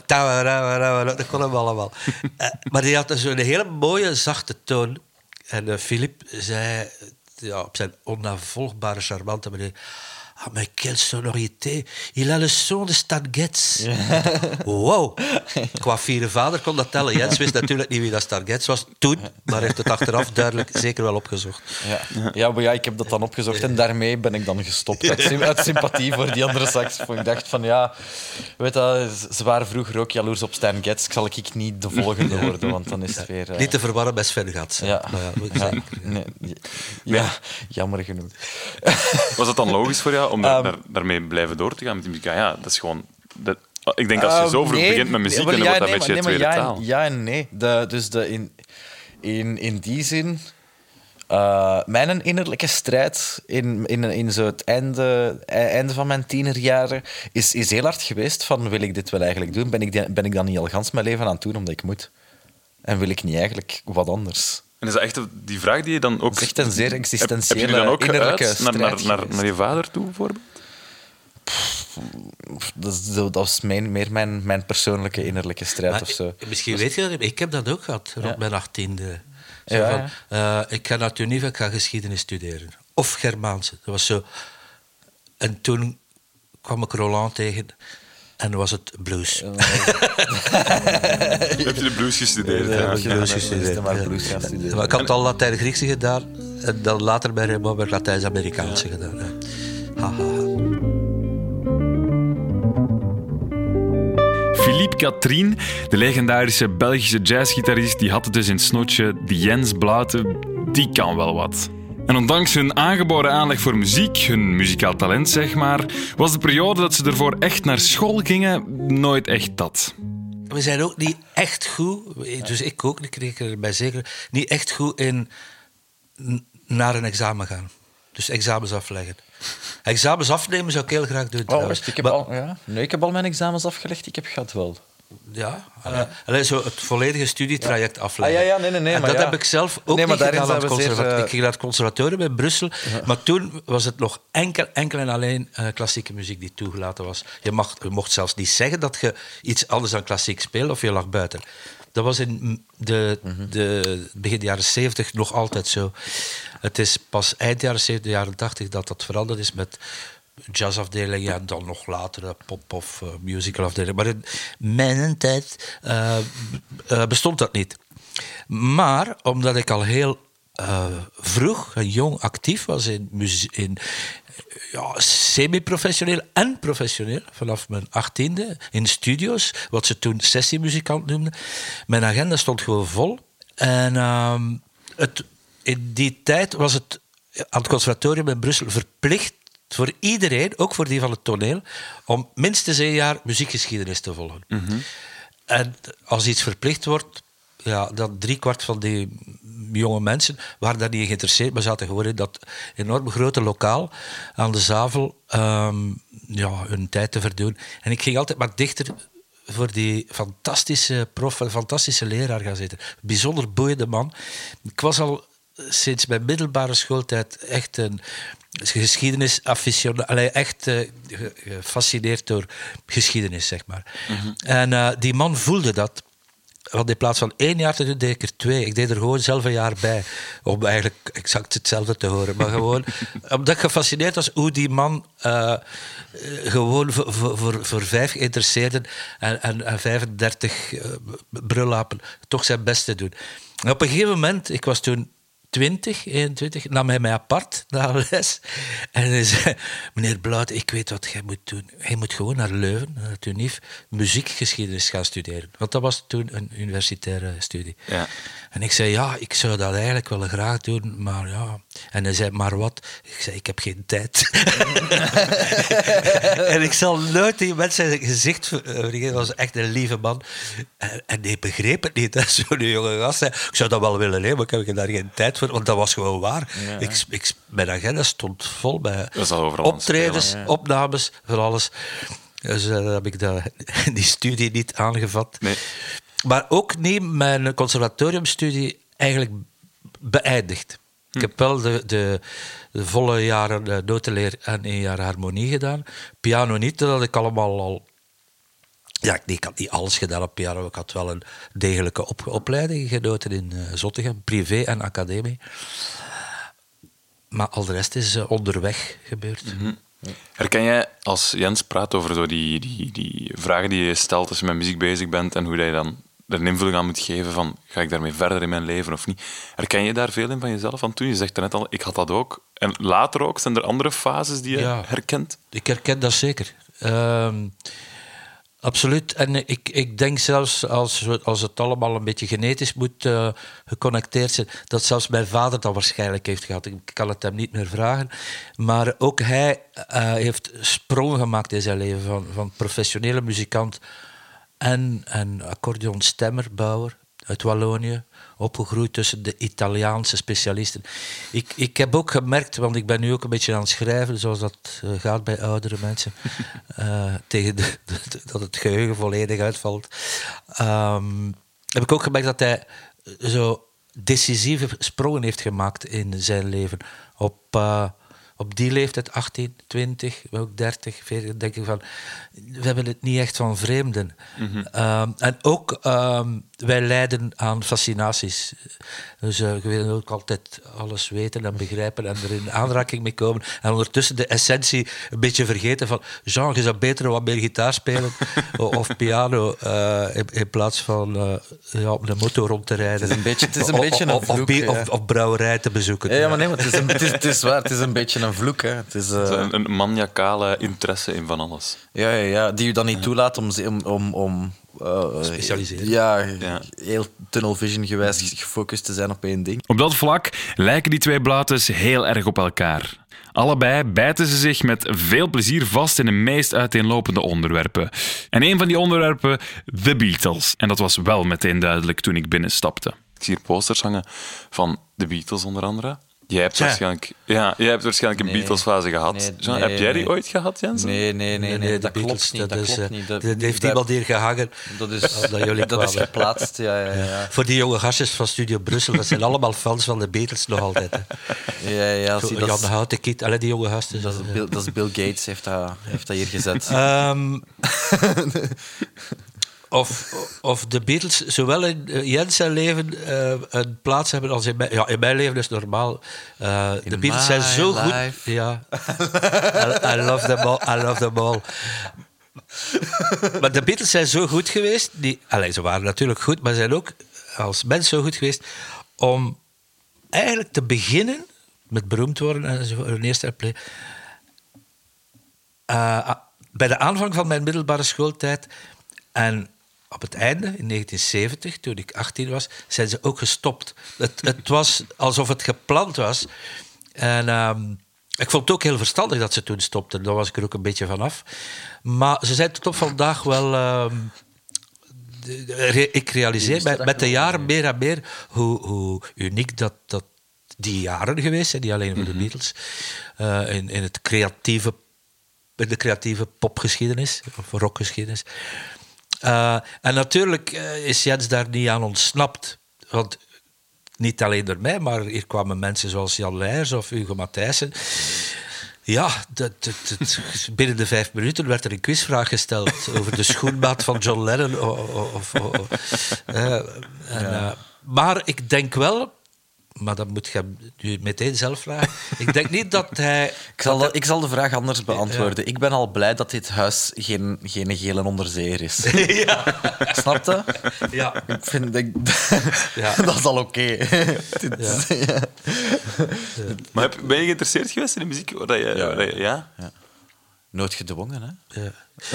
uh, dat kon hem allemaal. Eh, maar die had zo'n hele mooie, zachte toon. En Philippe zei ja, op zijn onnavolgbare, charmante manier... Ah, mais quelle sonorité. Il a le son de Stan Getz. Wow. Qua vierde vader kon dat tellen. Jens wist natuurlijk niet wie dat Stan Getz was toen, maar heeft het achteraf duidelijk zeker wel opgezocht. Ja. Ja, maar ja, ik heb dat dan opgezocht en daarmee ben ik dan gestopt. Uit, sym- uit sympathie voor die andere saxofoon. Ik dacht van ja, weet dat, ze waren vroeger ook jaloers op Stan Getz. Zal ik niet de volgende worden, want dan is het weer... eh, Niet te verwarren met Sven Gats. Ja. Maar ja, ik nee, ja, jammer genoeg. Was het dan logisch voor jou om daar, Ehm. daar- daarmee blijven door te gaan met die muziek? Ja, ja, dat is gewoon... Dat, ik denk als je zo Ehm, vroeg nee, begint met muziek, dan ja, wordt dat nee, een beetje nee, tweede ja, taal. Ja en nee. De, dus de, in, in, in die zin... Eh, mijn innerlijke strijd in, in, in zo het einde, e- einde van mijn tienerjaren is, is heel hard geweest van wil ik dit wel eigenlijk doen? Ben ik, ben ik dan niet al gans mijn leven aan het doen omdat ik moet? En wil ik niet eigenlijk wat anders? En is dat echt die vraag die je dan ook... Dat is echt een zeer Heb- existentiële Heb je die dan ook innerlijke geuit naar, naar, strijd naar, je vader toe, bijvoorbeeld? Dat is, zo- dat is mijn, meer mijn, mijn persoonlijke innerlijke strijd Maar of zo. Misschien weet je dat, ik heb dat ook gehad rond Ja. mijn achttiende. Zo Ja, van, eh, ik ga naar Tunief, ik ga geschiedenis studeren. Of Germaanse. Dat was zo. En toen kwam ik Roland tegen en was het blues. Heb je de blues gestudeerd? Ja, dat je Blues dan gestudeerd, er maar blues gaan studeren. Maar ik had al Latijn-Griekse gedaan en dan later bij Raymond weer Latijns-Amerikaanse gedaan. Ja. Ha, ha, ha. Philippe Katrien, de legendarische Belgische jazzgitarist, die had het dus in het snotje. Die Jens Blaute, die kan wel wat. En ondanks hun aangeboren aanleg voor muziek, hun muzikaal talent zeg maar, was de periode dat ze ervoor echt naar school gingen nooit echt dat. We zijn ook niet echt goed, dus ik ook, ik kreeg er bij zeker, niet echt goed in naar een examen gaan. Dus examens afleggen. Examens afnemen zou ik heel graag doen. Oh, ik, heb Maar- al, ja. nee, ik heb al mijn examens afgelegd. Ik heb gehad wel. Ja, eh, allee, zo het volledige studietraject afleggen. Ah, ja, ja, nee, nee, nee, en maar dat ja. heb ik zelf ook Nee, maar niet gedaan aan het conservatorium. eh, Ik ging naar het conservatorium in Brussel, maar toen was het nog enkel, enkel en alleen eh, klassieke muziek die toegelaten was. Je, mag, je mocht zelfs niet zeggen dat je iets anders dan klassiek speelde of je lag buiten. Dat was in de, de begin jaren 70 nog altijd zo. Het is pas eind jaren 70, jaren 80 dat dat veranderd is met jazzafdelingen en dan nog later een pop- of eh, musicalafdeling. Maar in mijn tijd eh, eh, bestond dat niet. Maar omdat ik al heel eh, vroeg en jong actief was in, in eh, ja, semi-professioneel en professioneel, vanaf mijn achttiende, in studio's, wat ze toen sessiemuzikant noemden. Mijn agenda stond gewoon vol. En ehm, het, in die tijd was het aan het conservatorium in Brussel verplicht voor iedereen, ook voor die van het toneel, om minstens een jaar muziekgeschiedenis te volgen. En als iets verplicht wordt, ja, dan driekwart van die jonge mensen waren daar niet in geïnteresseerd, maar zaten gewoon in dat enorm grote lokaal aan de Zavel ehm, ja, hun tijd te verdoen. En ik ging altijd maar dichter voor die fantastische prof, fantastische leraar gaan zitten. Bijzonder boeiende man. Ik was al sinds mijn middelbare schooltijd echt een geschiedenis echt eh, ge- gefascineerd door geschiedenis, zeg maar. En eh, die man voelde dat. Want in plaats van één jaar te doen, deed ik er twee. Ik deed er gewoon zelf een jaar bij. Om eigenlijk exact hetzelfde te horen. Maar gewoon omdat ik gefascineerd was hoe die man eh, gewoon voor, voor, voor, vijf geïnteresseerden en, en, en 35 eh, brullapen toch zijn best te doen. En op een gegeven moment, ik was toen 20, 21, nam hij mij apart na de les. En hij zei, meneer Blauwt, ik weet wat jij moet doen. Hij moet gewoon naar Leuven, naar Tunief, muziekgeschiedenis gaan studeren. Want dat was toen een universitaire studie. Ja. En ik zei, ja, ik zou dat eigenlijk wel graag doen, maar ja. En hij zei, maar wat? Ik zei, ik heb geen tijd. en ik zal nooit die mensen zijn gezicht vergeten. Dat was echt een lieve man. En, en die begreep het niet, zo'n jonge gast. Ik zou dat wel willen, hè, maar ik heb daar geen tijd want dat was gewoon waar. Ik, ik, mijn agenda stond vol bij optredens, spelen, opnames, van alles. Dus eh, heb ik dat, die studie niet aangevat. Nee. Maar ook niet mijn conservatoriumstudie eigenlijk beëindigd. Ik heb wel de, de, de volle jaren eh, notenleer en één jaar harmonie gedaan. Piano niet, dat had ik allemaal al... Ja, ik, ik had niet alles gedaan op piano. Ik had wel een degelijke op, opleiding genoten in eh, Zottegem, privé en academie. Maar al de rest is eh, onderweg gebeurd. Herken jij als Jens praat over zo die, die, die vragen die je stelt als je met muziek bezig bent en hoe je dan er een invulling aan moet geven van ga ik daarmee verder in mijn leven of niet? Herken je daar veel in van jezelf van toen? Je zegt net al, ik had dat ook. En later ook, zijn er andere fases die je Ja. herkent? Ik herken dat zeker. Ehm, absoluut. En ik, ik denk zelfs als, als het allemaal een beetje genetisch moet eh, geconnecteerd zijn, dat zelfs mijn vader dat waarschijnlijk heeft gehad. Ik kan het hem niet meer vragen. Maar ook hij eh, heeft sprongen gemaakt in zijn leven van, van professionele muzikant en, en accordeonstemmer, bouwer. Uit Wallonië. Opgegroeid tussen de Italiaanse specialisten. Ik, ik heb ook gemerkt, want ik ben nu ook een beetje aan het schrijven, zoals dat eh, gaat bij oudere mensen, eh, tegen de, de- dat het geheugen volledig uitvalt. Ehm, heb ik ook gemerkt dat hij zo decisieve sprongen heeft gemaakt in zijn leven. Op, eh, op die leeftijd, 18, 20, maar ook 30, 40, denk ik van... We hebben het niet echt van vreemden. Ehm, en ook, ehm, wij lijden aan fascinaties. Dus eh, we willen ook altijd alles weten en begrijpen en er in aanraking mee komen. En ondertussen de essentie een beetje vergeten van... Jean, je zou beter wat meer gitaar spelen of piano eh, in, in plaats van eh, ja, op de motor rond te rijden. Het is een beetje- het is een Of- beetje een of, of, brouwerij te bezoeken. Ja, ja, maar nee, maar het is, een, het, is, het is waar. Het is een beetje een vloek. Hè. Het is, eh, Een, een maniacale interesse in van alles. ja, ja, ja, die je dan niet toelaat om... ze- om, om, om eh, Specialiseren. Ja, Ja. heel tunnel vision gewijs gefocust te zijn op één ding. Op dat vlak lijken die twee blautes heel erg op elkaar. Allebei bijten ze zich met veel plezier vast in de meest uiteenlopende onderwerpen. En een van die onderwerpen, The Beatles. En dat was wel meteen duidelijk toen ik binnenstapte. Ik zie hier posters hangen van de Beatles onder andere. Jij hebt waarschijnlijk, ja, jij hebt waarschijnlijk een Nee. Beatles-fase gehad. Nee, Jean, nee, heb jij die nee. ooit gehad, Jens? Nee, nee, nee, nee, dat Beatles, klopt niet. Dat, is, klopt eh, niet. Dat, dat heeft dat- iemand hier gehangen. Dat is, Omdat jullie dat is geplaatst, ja, ja, ja. Voor die jonge gastjes van Studio Brussel, dat zijn allemaal fans van de Beatles nog altijd. Hè. ja, ja zie, dat, Jan is, Houten, Kit, alle die jonge gasten. dat, is Bill, dat is Bill Gates, heeft dat, heeft dat hier gezet. Ehm, of, of de Beatles zowel in eh, Jens zijn leven eh, een plaats hebben als in mijn... Ja, in mijn leven is normaal. Eh, de Beatles zijn zo goed... Ja. I, I love them all. I love them all. Maar de Beatles zijn zo goed geweest. Die, allee, ze waren natuurlijk goed, maar zijn ook als mens zo goed geweest om eigenlijk te beginnen met beroemd worden en zo, hun eerste. Eh, ah, bij de aanvang van mijn middelbare schooltijd en op het einde, in 1970, toen ik 18 was, zijn ze ook gestopt. Het, het was alsof het gepland was. En ehm, ik vond het ook heel verstandig dat ze toen stopten. Daar was ik er ook een beetje vanaf. Maar ze zijn tot op vandaag wel... ehm, ik realiseer met, met de jaren meer en meer hoe, hoe uniek dat, dat die jaren geweest zijn, niet alleen voor de Beatles, eh, in, in het creatieve, in de creatieve popgeschiedenis, of rockgeschiedenis. Eh, en natuurlijk eh, is Jens daar niet aan ontsnapt. Want niet alleen door mij, maar hier kwamen mensen zoals Jan Leijers of Hugo Matthijssen. Ja, dat, dat, dat- binnen de vijf minuten werd er een quizvraag gesteld over de schoenmaat van John Lennon. Of, o- o- en, eh, maar ik denk wel, maar dat moet je nu meteen zelf vragen. Ik denk niet dat hij. Ik zal, de, ik zal de vraag anders beantwoorden. Ik ben al blij dat dit huis geen, geen gele onderzeeër is. ja. Snap je? ja. Ik vind ik, Ja. dat is al oké. Ja. Maar heb, ben je geïnteresseerd geweest in de muziek? Dat je, Ja. waar dat je- ja? Nooit gedwongen, hè? ja.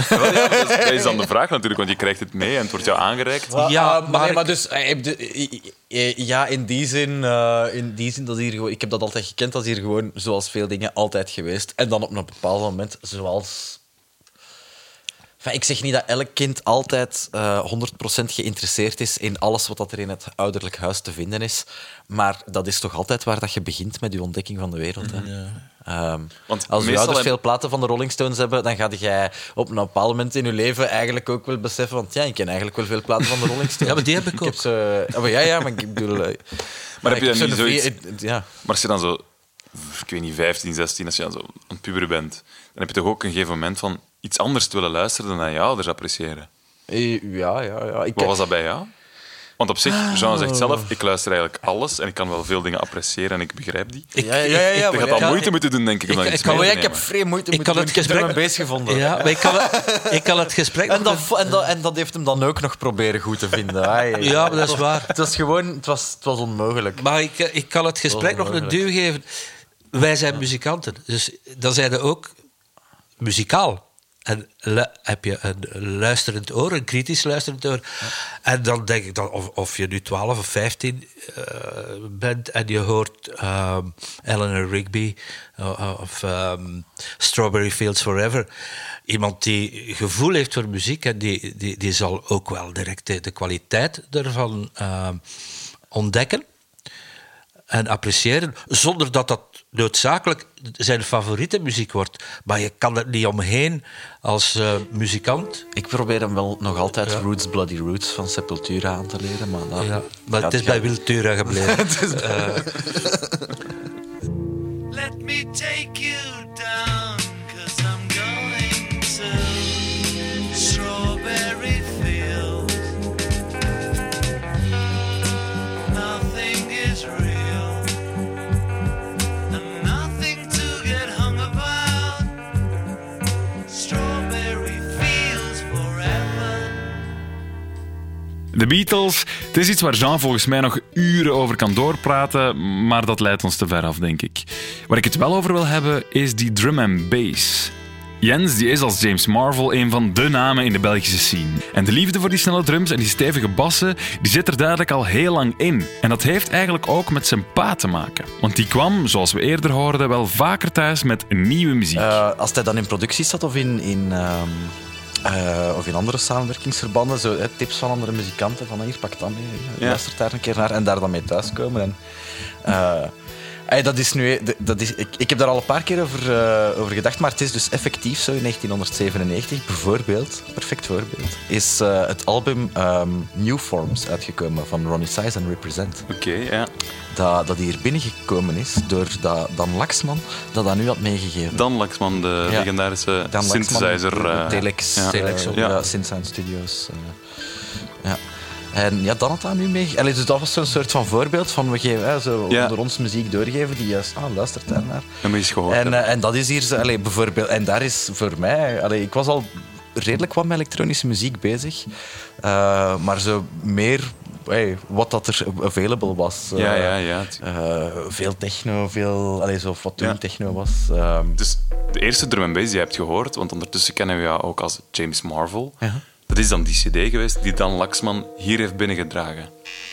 Wel, ja, dat, is, dat is dan de vraag natuurlijk, want je krijgt het mee en het wordt jou aangereikt. Ja, Ah, maar, nee, maar dus, eh, eh, eh, ja, in die zin, eh, in die zin dat hier gewoon, ik heb dat altijd gekend, dat is hier gewoon, zoals veel dingen, altijd geweest. En dan op een bepaald moment, zoals. Enfin, ik zeg niet dat elk kind altijd eh 100% geïnteresseerd is in alles wat dat er in het ouderlijk huis te vinden is. Maar dat is toch altijd waar dat je begint met je ontdekking van de wereld. Hè? Ehm, Want als je ouders heb- veel platen van de Rolling Stones hebben, dan ga jij op een bepaald moment in je leven eigenlijk ook wel beseffen, want ja, ik ken eigenlijk wel veel platen van de Rolling Stones. Ja, maar die heb ik ook. ze, ah, maar ja, ja, maar ik bedoel... eh, Maar heb je ik dan heb niet zoiets... Ja. Maar als je dan zo, ik weet niet, 15, 16, als je dan zo het puberen bent, dan heb je toch ook een gegeven moment van iets anders te willen luisteren dan aan je ouders appreciëren. Eh, Ja, ja, ja. Ik, Wat was dat bij jou? Want op zich, Jean zegt zelf, ik luister eigenlijk alles en ik kan wel veel dingen appreciëren en ik begrijp die. Ik- Ja, ja, ja, ja, ik- Je gaat al ja, moeite ik- moeten doen, denk ik, om ik- ik kan ik heb vrij moeite Ik moeten doen. het Ik heb er gesprek- mijn beest gevonden. Ja, maar ik kan, het- ik kan het gesprek. En, nog- dat, en, dat, en dat heeft hem dan ook nog proberen goed te vinden. Ja, maar dat is waar. Het was gewoon... Het was, het was onmogelijk. Maar ik, ik kan het gesprek nog een duw geven. Wij zijn muzikanten, dus dan zijn we ook muzikaal. En heb je een luisterend oor, een kritisch luisterend oor. En dan denk ik dat of, of je nu 12 of 15 eh, bent en je hoort ehm, Eleanor Rigby eh, of ehm, Strawberry Fields Forever. Iemand die gevoel heeft voor muziek en die, die, die zal ook wel direct de, de kwaliteit ervan ontdekken en appreciëren, zonder dat dat noodzakelijk zijn favoriete muziek wordt. Maar je kan er niet omheen als eh, muzikant. Ik probeer hem wel nog altijd Roots Bloody Roots van Sepultura aan te leren, maar, dat Ja, maar het is bij Wiltura gebleven. Let me take you down, De Beatles, het is iets waar Jean volgens mij nog uren over kan doorpraten, maar dat leidt ons te ver af, denk ik. Waar ik het wel over wil hebben, is die drum and bass. Jens die is als James Marvel een van de namen in de Belgische scene. En de liefde voor die snelle drums en die stevige bassen, die zit er duidelijk al heel lang in. En dat heeft eigenlijk ook met zijn pa te maken. Want die kwam, zoals we eerder hoorden, wel vaker thuis met nieuwe muziek. Eh, als hij dan in producties zat of in, in, ehm, eh, of in andere samenwerkingsverbanden, zo, hè, tips van andere muzikanten, van hier, pak dat mee, luister daar een keer naar en daar dan mee thuiskomen. En, eh, ey, dat is nu, dat is, ik, ik heb daar al een paar keer over, eh, over gedacht, maar het is dus effectief zo in 1997, bijvoorbeeld, perfect voorbeeld, is eh, het album ehm, New Forms uitgekomen van Ronnie Size en Represent. Oké, ja. Dat, dat hier binnengekomen is door dat, Dan Laxman, dat dat nu had meegegeven. Dan Laxman, de Ja. legendarische Dan Laxman, synthesizer. de eh, Telex, ja. Telex Ja. ja. Synthesizer Studios. eh. En ja, dan had dat nu mee. Allee, dus dat was zo'n soort van voorbeeld van we geven hè, zo Ja. onder ons muziek doorgeven die juist, ah, luistert daar naar. Dat moet je eens gehoord En, eh, en dat is hier, zo- allee, bijvoorbeeld, en daar is voor mij, allee, ik was al redelijk wat met elektronische muziek bezig, eh, maar zo meer hey, wat dat er available was. ja, ja, ja. eh, veel techno, veel, allee, zo wat toen Ja. techno was. ehm, Dus de eerste drum and bass die je hebt gehoord, want ondertussen kennen we jou ook als James Marvel. Ja. Dat is dan die CD geweest die Dan Laxman hier heeft binnengedragen.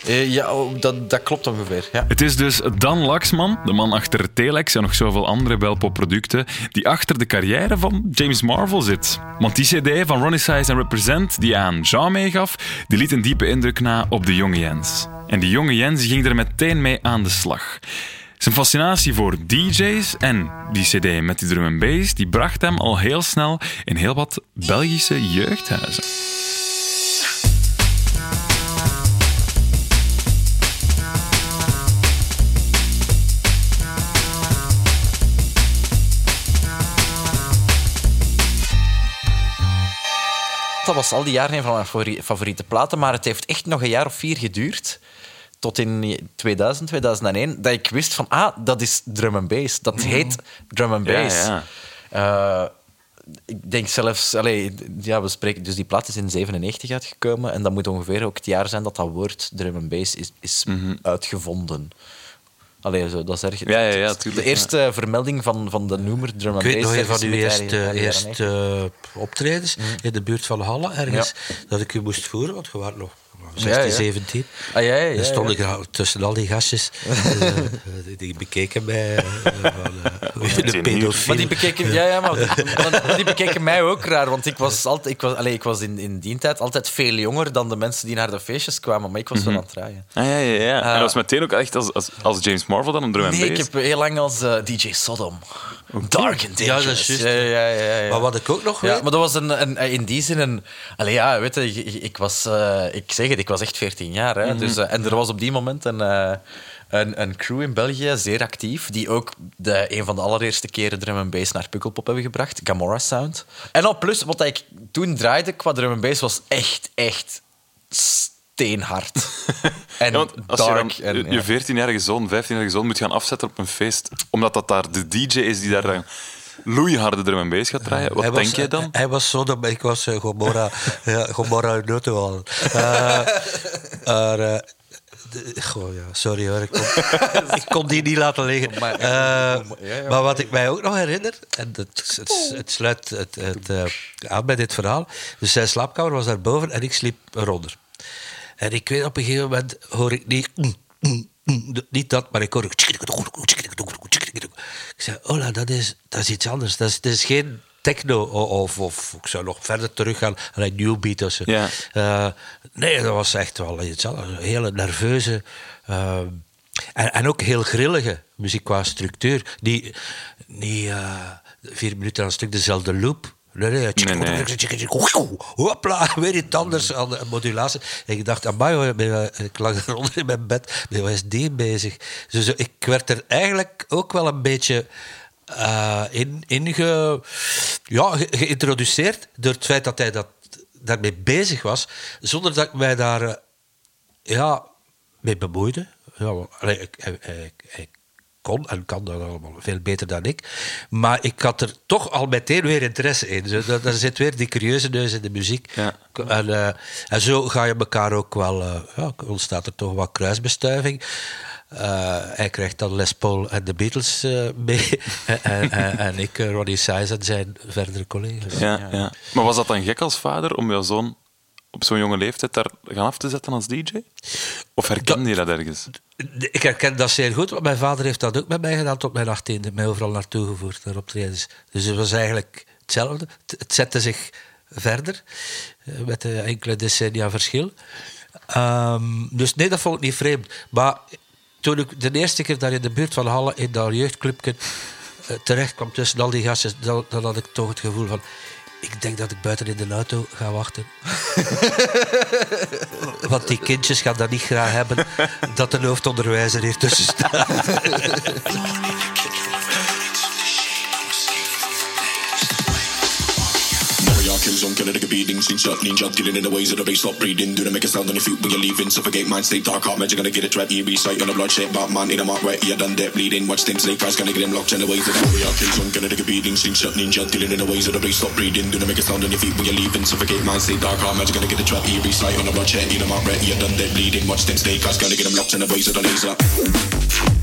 eh, ja, oh, dat, dat klopt ongeveer. Ja. Het is dus Dan Laxman, de man achter Telex en nog zoveel andere belpop-producten, die achter de carrière van James Marvel zit. Want die cd van Ronnie Size en Represent, die aan Jean meegaf, die liet een diepe indruk na op de jonge Jens. En die jonge Jens ging er meteen mee aan de slag. Zijn fascinatie voor DJ's en die cd met die drum en bass, die bracht hem al heel snel in heel wat Belgische jeugdhuizen. Dat was al die jaren een van mijn favori- favoriete platen, maar het heeft echt nog een jaar of vier geduurd. Tot in 2000, 2001, dat ik wist van, ah, dat is drum and bass. Dat heet drum and bass. ja. Eh, ik denk zelfs, allee, ja, we spreken, dus die plaat is in 97 uitgekomen en dat moet ongeveer ook het jaar zijn dat dat woord drum and bass is, is uitgevonden. Allee, zo, dat is erg. Mhm. Ja, ja, ja, tuurlijk, de eerste vermelding van, van de noemer drum and Ik weet bass. nog van uw eerste, eerste 90. eh, optredens in de buurt van Halle, ergens, dat ik u moest voeren, want je was nog 16, Ja, ja. 17. Ah, ja, ja, ja, Dan stond ja. ik tussen al die gastjes, eh, eh, die bekeken mij eh, eh, de pedofiel. Maar die bekeken, ja, ja, maar, die bekeken mij ook raar, want ik was, altijd, ik was, allee, ik was in, in die tijd altijd veel jonger dan de mensen die naar de feestjes kwamen, maar ik was wel aan het draaien. Ah, ja, ja, ja. en Ah. dat was meteen ook echt als, als, als James Marvel dan een drum and Nee, bass. ik heb heel lang als DJ Sodom. Dark and Ja, Dangerous. dat is juist. Ja, ja, ja, ja. Maar wat ik ook nog Ja, weet, maar dat was een, een, in die zin een... Allee, ja, weet je, ik, ik was... eh, ik zeg het, ik was echt 14 jaar. Hè, dus, eh, en er was op die moment een, eh, een, een crew in België, zeer actief, die ook de, een van de allereerste keren drum and bass naar Pukkelpop hebben gebracht. Gamora Sound. En op plus, wat ik toen draaide qua drum and bass was echt, echt steenhard. en Ja, want als je dan en, je ja. 14-jarige zoon, 15-jarige zoon moet gaan afzetten op een feest, omdat dat daar de DJ is die daar dan loeiharde drum en bass gaat draaien. Wat hij was- denk jij dan? Hij was zo, ik was uh, Gomorra, ja, Gomorra. Uh, maar, eh, de- goh, ja, sorry hoor, ik kon, ik kon die niet laten liggen. Eh, ja. maar wat ik mij ook nog herinner, en het, het, het sluit het, het, eh, aan bij dit verhaal. Dus zijn slaapkamer was daarboven en ik sliep eronder. En ik weet op een gegeven moment hoor ik niet. mm, mm, mm, niet dat, maar ik hoor. Ik zei, Ola, dat is, dat is iets anders. Dat is, dat is geen techno of, of ik zou nog verder teruggaan naar new beat of zo. Eh, nee, dat was echt wel iets anders. Een hele nerveuze eh, en, en ook heel grillige muziek qua structuur. Die, eh, vier minuten aan een stuk dezelfde loop. Nee, nee. Nee, nee. Hopla, weer iets anders aan de modulatie. En ik dacht, amai, ik lag eronder in mijn bed. Is die bezig? Dus ik werd er eigenlijk ook wel een beetje eh, in, in ge, ja, ge- geïntroduceerd door het feit dat hij dat, daarmee bezig was, zonder dat ik mij daar eh, ja, mee bemoeide. Ja, allee, ik, hij kon en kan dat allemaal veel beter dan ik. Maar ik had er toch al meteen weer interesse in. Zo, daar, daar zit weer die curieuze neus in de muziek. Ja. En, eh, en zo ga je elkaar ook wel... eh, ja, ontstaat er toch wat kruisbestuiving. Eh, hij krijgt dan Les Paul en de Beatles mee. en, en, en ik, Ronnie Size en zijn verdere collega's. Ja, ja. Maar was dat dan gek als vader om jouw zoon op zo'n jonge leeftijd daar gaan af te zetten als DJ? Of herkende je dat ergens? Ik herken dat zeer goed, want mijn vader heeft dat ook met mij gedaan tot mijn achttiende. Mij overal naartoe gevoerd, naar optredens. Dus het was eigenlijk hetzelfde. Het, zette zich verder, eh, met enkele decennia verschil. Ehm, dus nee, dat vond ik niet vreemd. Maar toen ik de eerste keer daar in de buurt van Halle, in dat jeugdclubje, eh, terecht kwam tussen al die gasten, dan, dan had ik toch het gevoel van... Ik denk dat ik buiten in de auto ga wachten. Want die kindjes gaan dat niet graag hebben dat een hoofdonderwijzer hier tussen staat. On killer, like a beating, sing shot, ninja, dealing in the ways of the bass, stop breathing. Do they make a sound on your feet when you're leaving? Suffocate mind, state dark heart, magic, gonna get it right. EB sight on the bloodshed, Batman in a mark, right? Yeah, done that bleeding. Watch them snake eyes, gonna get them locked in the ways of the Mario kills on killer, like a beating, sing shot, ninja, dealing in the ways of the bass, stop breathing. Do they make a sound on your feet when you're leaving? Suffocate mind, state dark heart, magic, gonna get it right. EB sight on the bloodshed, in a mark, right? Yeah, done that bleeding. Watch them snake eyes, gonna get them locked in the ways of the laser.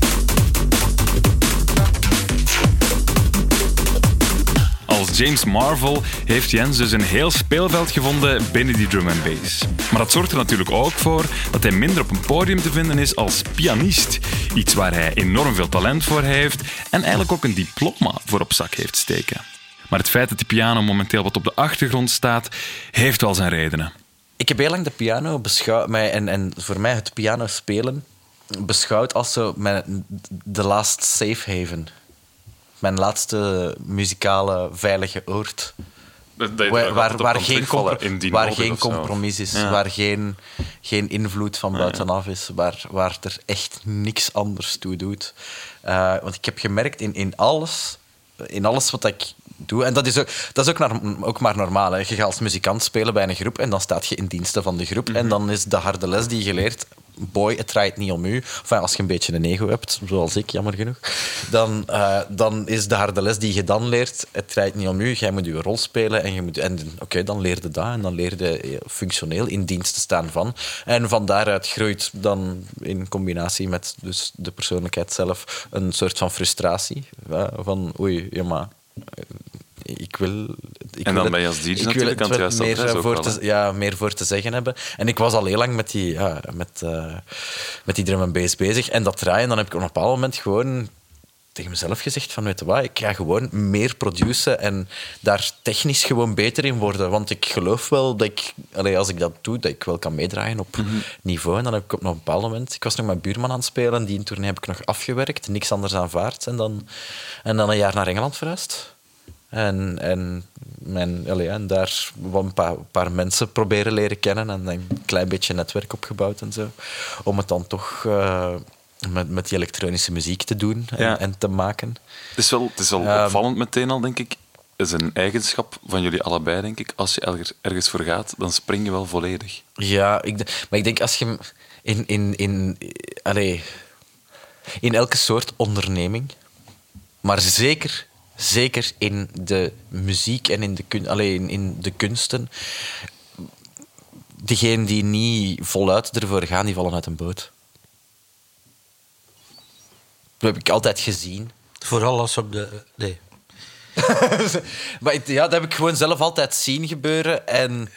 James Marvel heeft Jens dus een heel speelveld gevonden binnen die drum and bass. Maar dat zorgt er natuurlijk ook voor dat hij minder op een podium te vinden is als pianist. Iets waar hij enorm veel talent voor heeft en eigenlijk ook een diploma voor op zak heeft steken. Maar het feit dat die piano momenteel wat op de achtergrond staat, heeft wel zijn redenen. Ik heb heel lang de piano beschouwd, mij, en, en voor mij het piano spelen beschouwd als zo mijn, de last safe haven. Mijn laatste muzikale veilige oord. Waar, waar, waar geen, waar geen compromis is, Ja. waar geen, geen invloed van buitenaf is, waar, waar er echt niks anders toe doet. Eh, want ik heb gemerkt in, in alles, in alles wat ik doe, en dat is ook, dat is ook, naar- ook maar normaal. Hè. Je gaat als muzikant spelen bij een groep en dan staat je in diensten van de groep. En dan is de harde les die je leert, boy, het draait niet om u. Als je een beetje een ego hebt, zoals ik, jammer genoeg, dan, eh, dan is de harde les die je dan leert, het draait niet om u. Jij moet je rol spelen en, je moet, en oké, dan leer je dat en dan leer je eh, functioneel in dienst te staan van. En van daaruit groeit dan in combinatie met dus de persoonlijkheid zelf een soort van frustratie. eh, van oei, ja maar... Ik wil, ik En wil dan het- ben je als DJ ik wil het aan het meer, voor wel, te, ja, meer voor te zeggen hebben. En ik was al heel lang met die, ja, met, eh, met die drum en bass bezig. En dat draaien, dan heb ik op een bepaald moment gewoon tegen mezelf gezegd van, weet je wat, ik ga gewoon meer produceren en daar technisch gewoon beter in worden. Want ik geloof wel dat ik, allee, als ik dat doe, dat ik wel kan meedraaien op Mhm. niveau. En dan heb ik op een bepaald moment... Ik was nog met buurman aan het spelen, die tournee heb ik nog afgewerkt, niks anders aanvaard. En dan, en dan een jaar naar Engeland verhuisd. En, en, mijn, allee, en daar wel een paar, paar mensen proberen leren kennen en een klein beetje netwerk opgebouwd en zo. Om het dan toch eh, met, met die elektronische muziek te doen en, Ja. en te maken. Het is wel, het is wel Ehm, opvallend meteen al, denk ik. Het is een eigenschap van jullie allebei, denk ik. Als je ergens, ergens voor gaat, dan spring je wel volledig. Ja, ik, maar ik denk als je in, in, in, allee, in elke soort onderneming, maar zeker, zeker in de muziek en in de, kun, allee, in, de kunsten, degenen die niet voluit ervoor gaan, die vallen uit een boot. heb ik altijd gezien. Vooral als op de... Nee. maar ja, dat heb ik gewoon zelf altijd zien gebeuren. En,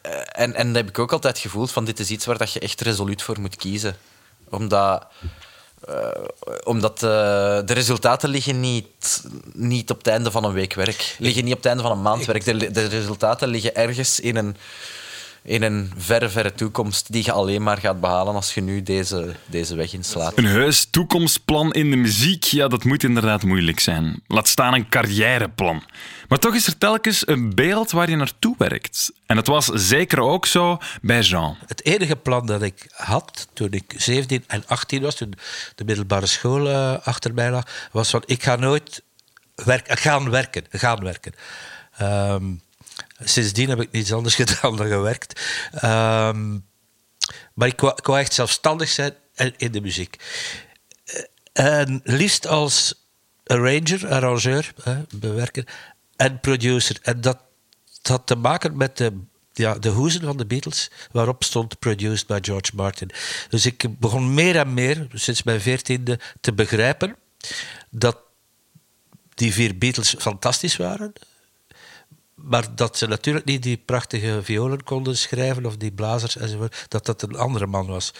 eh, en, en dat heb ik ook altijd gevoeld van dit is iets waar dat je echt resoluut voor moet kiezen. Omdat, eh, omdat eh, de resultaten liggen niet, niet op het einde van een week werk. Liggen niet op het einde van een maand werk. De, de resultaten liggen ergens in een, in een verre, verre toekomst die je alleen maar gaat behalen als je nu deze, deze weg inslaat. Een heus toekomstplan in de muziek, ja, dat moet inderdaad moeilijk zijn. Laat staan een carrièreplan. Maar toch is er telkens een beeld waar je naartoe werkt. En dat was zeker ook zo bij Jean. Het enige plan dat ik had toen ik 17 en 18 was, toen de middelbare school eh, achter mij lag, was van ik ga nooit werk, gaan werken. Gaan werken. Ehm, sindsdien heb ik niets anders gedaan dan gewerkt. Ehm, maar ik wou, echt zelfstandig zijn in, de muziek. Eh, En liefst als arranger, arrangeur, bewerker en producer. En dat had te maken met de, ja, de hoezen van de Beatles, waarop stond produced by George Martin. Dus ik begon meer en meer, sinds mijn veertiende, te begrijpen dat die vier Beatles fantastisch waren. Maar dat ze natuurlijk niet die prachtige violen konden schrijven of die blazers enzovoort, dat dat een andere man was.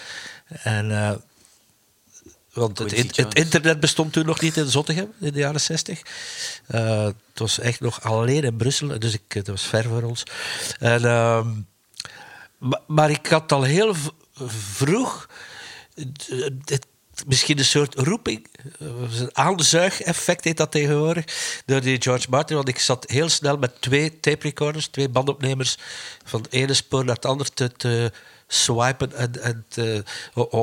En, eh, want het, het internet bestond toen nog niet in Zottegem in de jaren 60. Eh, het was echt nog alleen in Brussel, dus ik, het was ver voor ons. En, ehm, maar, maar ik had al heel vroeg het- misschien een soort roeping, eh, een aanzuigeffect heet dat tegenwoordig, door die George Martin. Want ik zat heel snel met twee tape recorders, twee bandopnemers, van het ene spoor naar het andere te, swipen en,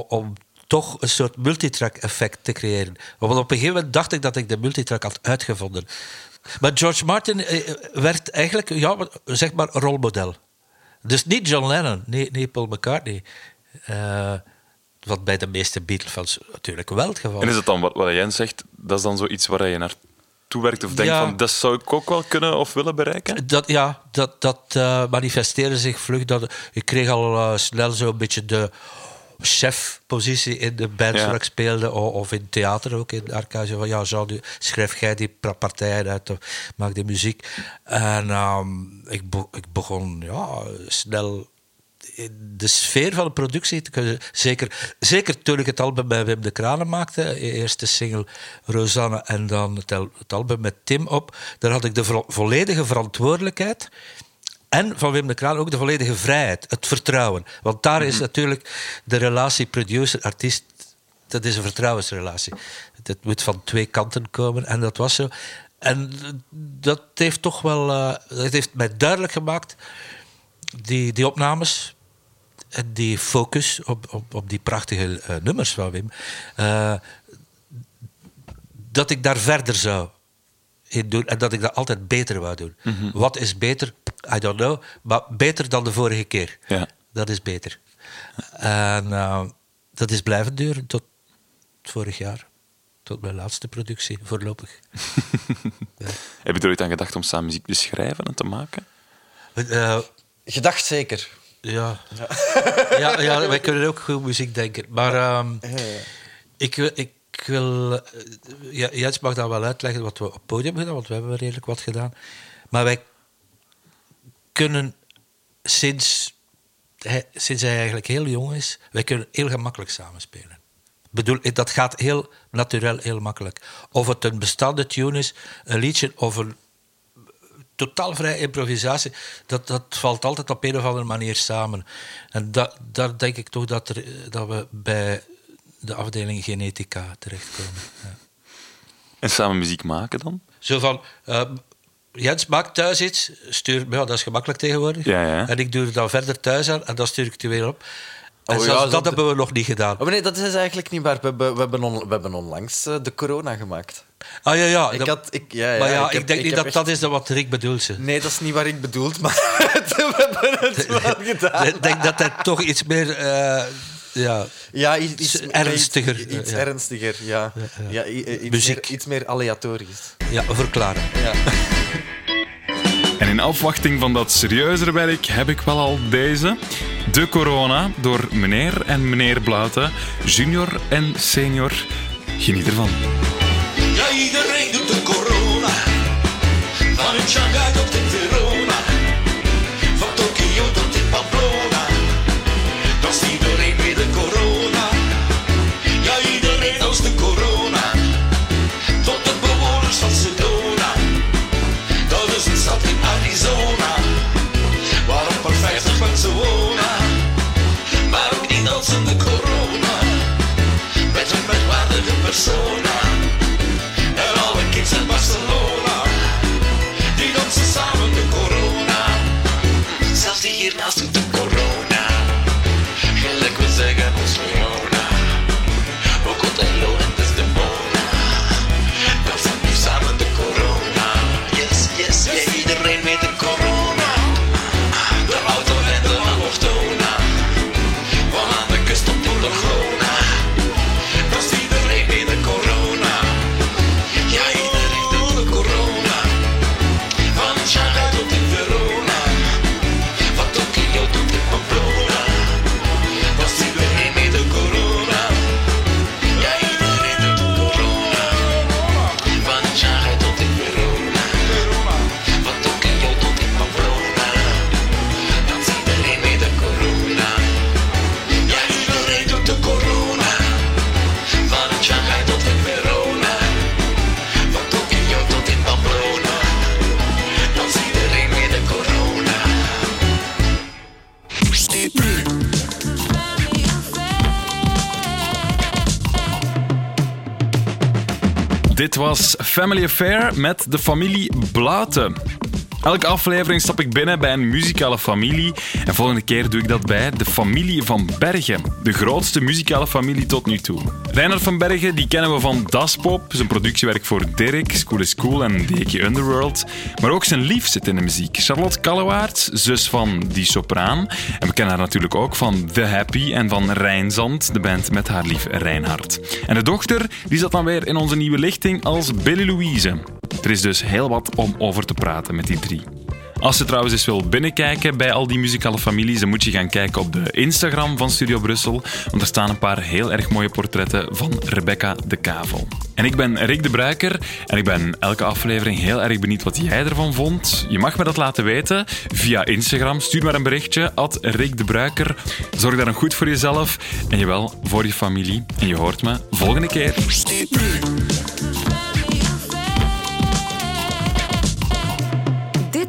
om toch een soort multitrack-effect te creëren. Want op een gegeven moment dacht ik dat ik de multitrack had uitgevonden. Maar George Martin eh, werd eigenlijk, ja, zeg maar, rolmodel. Dus niet John Lennon, nee, nee Paul McCartney. Eh, wat bij de meeste Beatle-fans natuurlijk wel het geval En is het dan wat, wat Jens zegt, dat is dan zoiets waar je naartoe werkt of denkt Ja. van dat zou ik ook wel kunnen of willen bereiken? Dat, ja, dat, dat eh, manifesteerde zich vlug. Dat, ik kreeg al eh, snel zo'n beetje de chefpositie in de bands Ja. waar ik speelde, of in theater ook, in Arcade. Van, ja, Jean, schrijf jij die partijen uit, of maak de muziek. En ehm, ik, be- ik begon ja, snel de sfeer van de productie. Zeker, zeker toen ik het album bij Wim de Kranen maakte, de eerste single Rosanne en dan het, al- het album met Tim op, daar had ik de vo- volledige verantwoordelijkheid. En van Wim de Kraan ook de volledige vrijheid, het vertrouwen. Want daar is natuurlijk de relatie producer-artiest, dat is een vertrouwensrelatie. Het moet van twee kanten komen en dat was zo. En dat heeft toch wel, eh, dat heeft mij duidelijk gemaakt, die, die opnames, die focus op, op, op die prachtige eh, nummers van Wim, eh, dat ik daar verder zou in doen en dat ik dat altijd beter wou doen. Wat is beter? I don't know, maar beter dan de vorige keer. Ja. Dat is beter. En eh, dat is blijven duren tot vorig jaar. Tot mijn laatste productie, voorlopig. Heb je er ooit aan gedacht om samen muziek te schrijven en te maken? Eh, Gedacht zeker. Ja. Ja. ja, wij kunnen ook goed muziek denken. Maar ehm, ik, wil- ik wil... eh, ja, Jens mag dan wel uitleggen wat we op het podium gedaan, want we hebben redelijk wat gedaan. Maar wij kunnen sinds hij, sinds hij eigenlijk heel jong is, wij kunnen heel gemakkelijk samenspelen. Bedoel, dat gaat heel natuurlijk, heel makkelijk. Of het een bestaande tune is, een liedje of een totaal vrije improvisatie, dat, dat valt altijd op een of andere manier samen. En dat, daar denk ik toch dat, er, dat we bij de afdeling genetica terechtkomen. Ja. En samen muziek maken dan? Zo van, eh, Jens maakt thuis iets, stuur, ja, dat is gemakkelijk tegenwoordig. Ja, ja. En ik doe er dan verder thuis aan en dan stuur ik het weer op. En Oh, zelfs ja, dat, hebben we nog niet gedaan. Oh, maar nee, dat is eigenlijk niet waar. We hebben, we hebben, on- we hebben onlangs eh, de corona gemaakt. Ah ja, ja. Ik had, ik, ja, ja, maar ja, ik, heb- denk niet dat echt- dat is wat Rick bedoelt. ze. Nee, dat is niet waar ik bedoeld, maar we hebben het wel gedaan. Ik denk dat hij toch iets meer... eh, ja, Ja, iets, iets Ernstiger, Iets, iets ja. ernstiger, ja. ja. iets, Muziek. Meer, iets meer aleatorisch. ja, verklaren. Ja. En in afwachting van dat serieuzere werk heb ik wel al deze. De Corona door meneer en meneer Blauten, junior en senior. Geniet ervan. Ja, iedereen doet de corona. Van tot in Dit was Family Affair met de familie Blauten. Elke aflevering stap ik binnen bij een muzikale familie. En volgende keer doe ik dat bij de familie van Bergen. De grootste muzikale familie tot nu toe. Reinhard van Bergen die kennen we van Daspop, zijn productiewerk voor Dirk, School is Cool en DK Underworld. Maar ook zijn lief zit in de muziek. Charlotte Kallewaerts, zus van Die Sopraan. En we kennen haar natuurlijk ook van The Happy en van Rijnzand, de band met haar lief Reinhard. En de dochter die zat dan weer in onze nieuwe lichting als Billy Louise. Er is dus heel wat om over te praten met die drie. Als je trouwens eens wil binnenkijken bij al die muzikale families, dan moet je gaan kijken op de Instagram van Studio Brussel, want er staan een paar heel erg mooie portretten van Rebecca de Kavel. En ik ben Rick de Bruiker en ik ben elke aflevering heel erg benieuwd wat jij ervan vond. Je mag me dat laten weten via Instagram. Stuur maar een berichtje, at Rick de Bruiker. Zorg dan goed voor jezelf en jawel, voor je familie. En je hoort me volgende keer.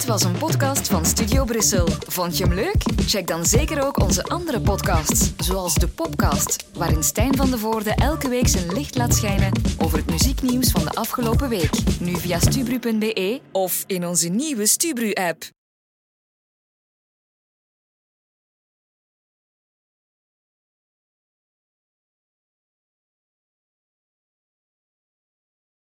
Was een podcast van Studio Brussel. Vond je hem leuk? Check dan zeker ook onze andere podcasts, zoals de Popcast, waarin Stijn van de Voorde elke week zijn licht laat schijnen over het muzieknieuws van de afgelopen week. Nu via stubru.be of in onze nieuwe Stubru-app.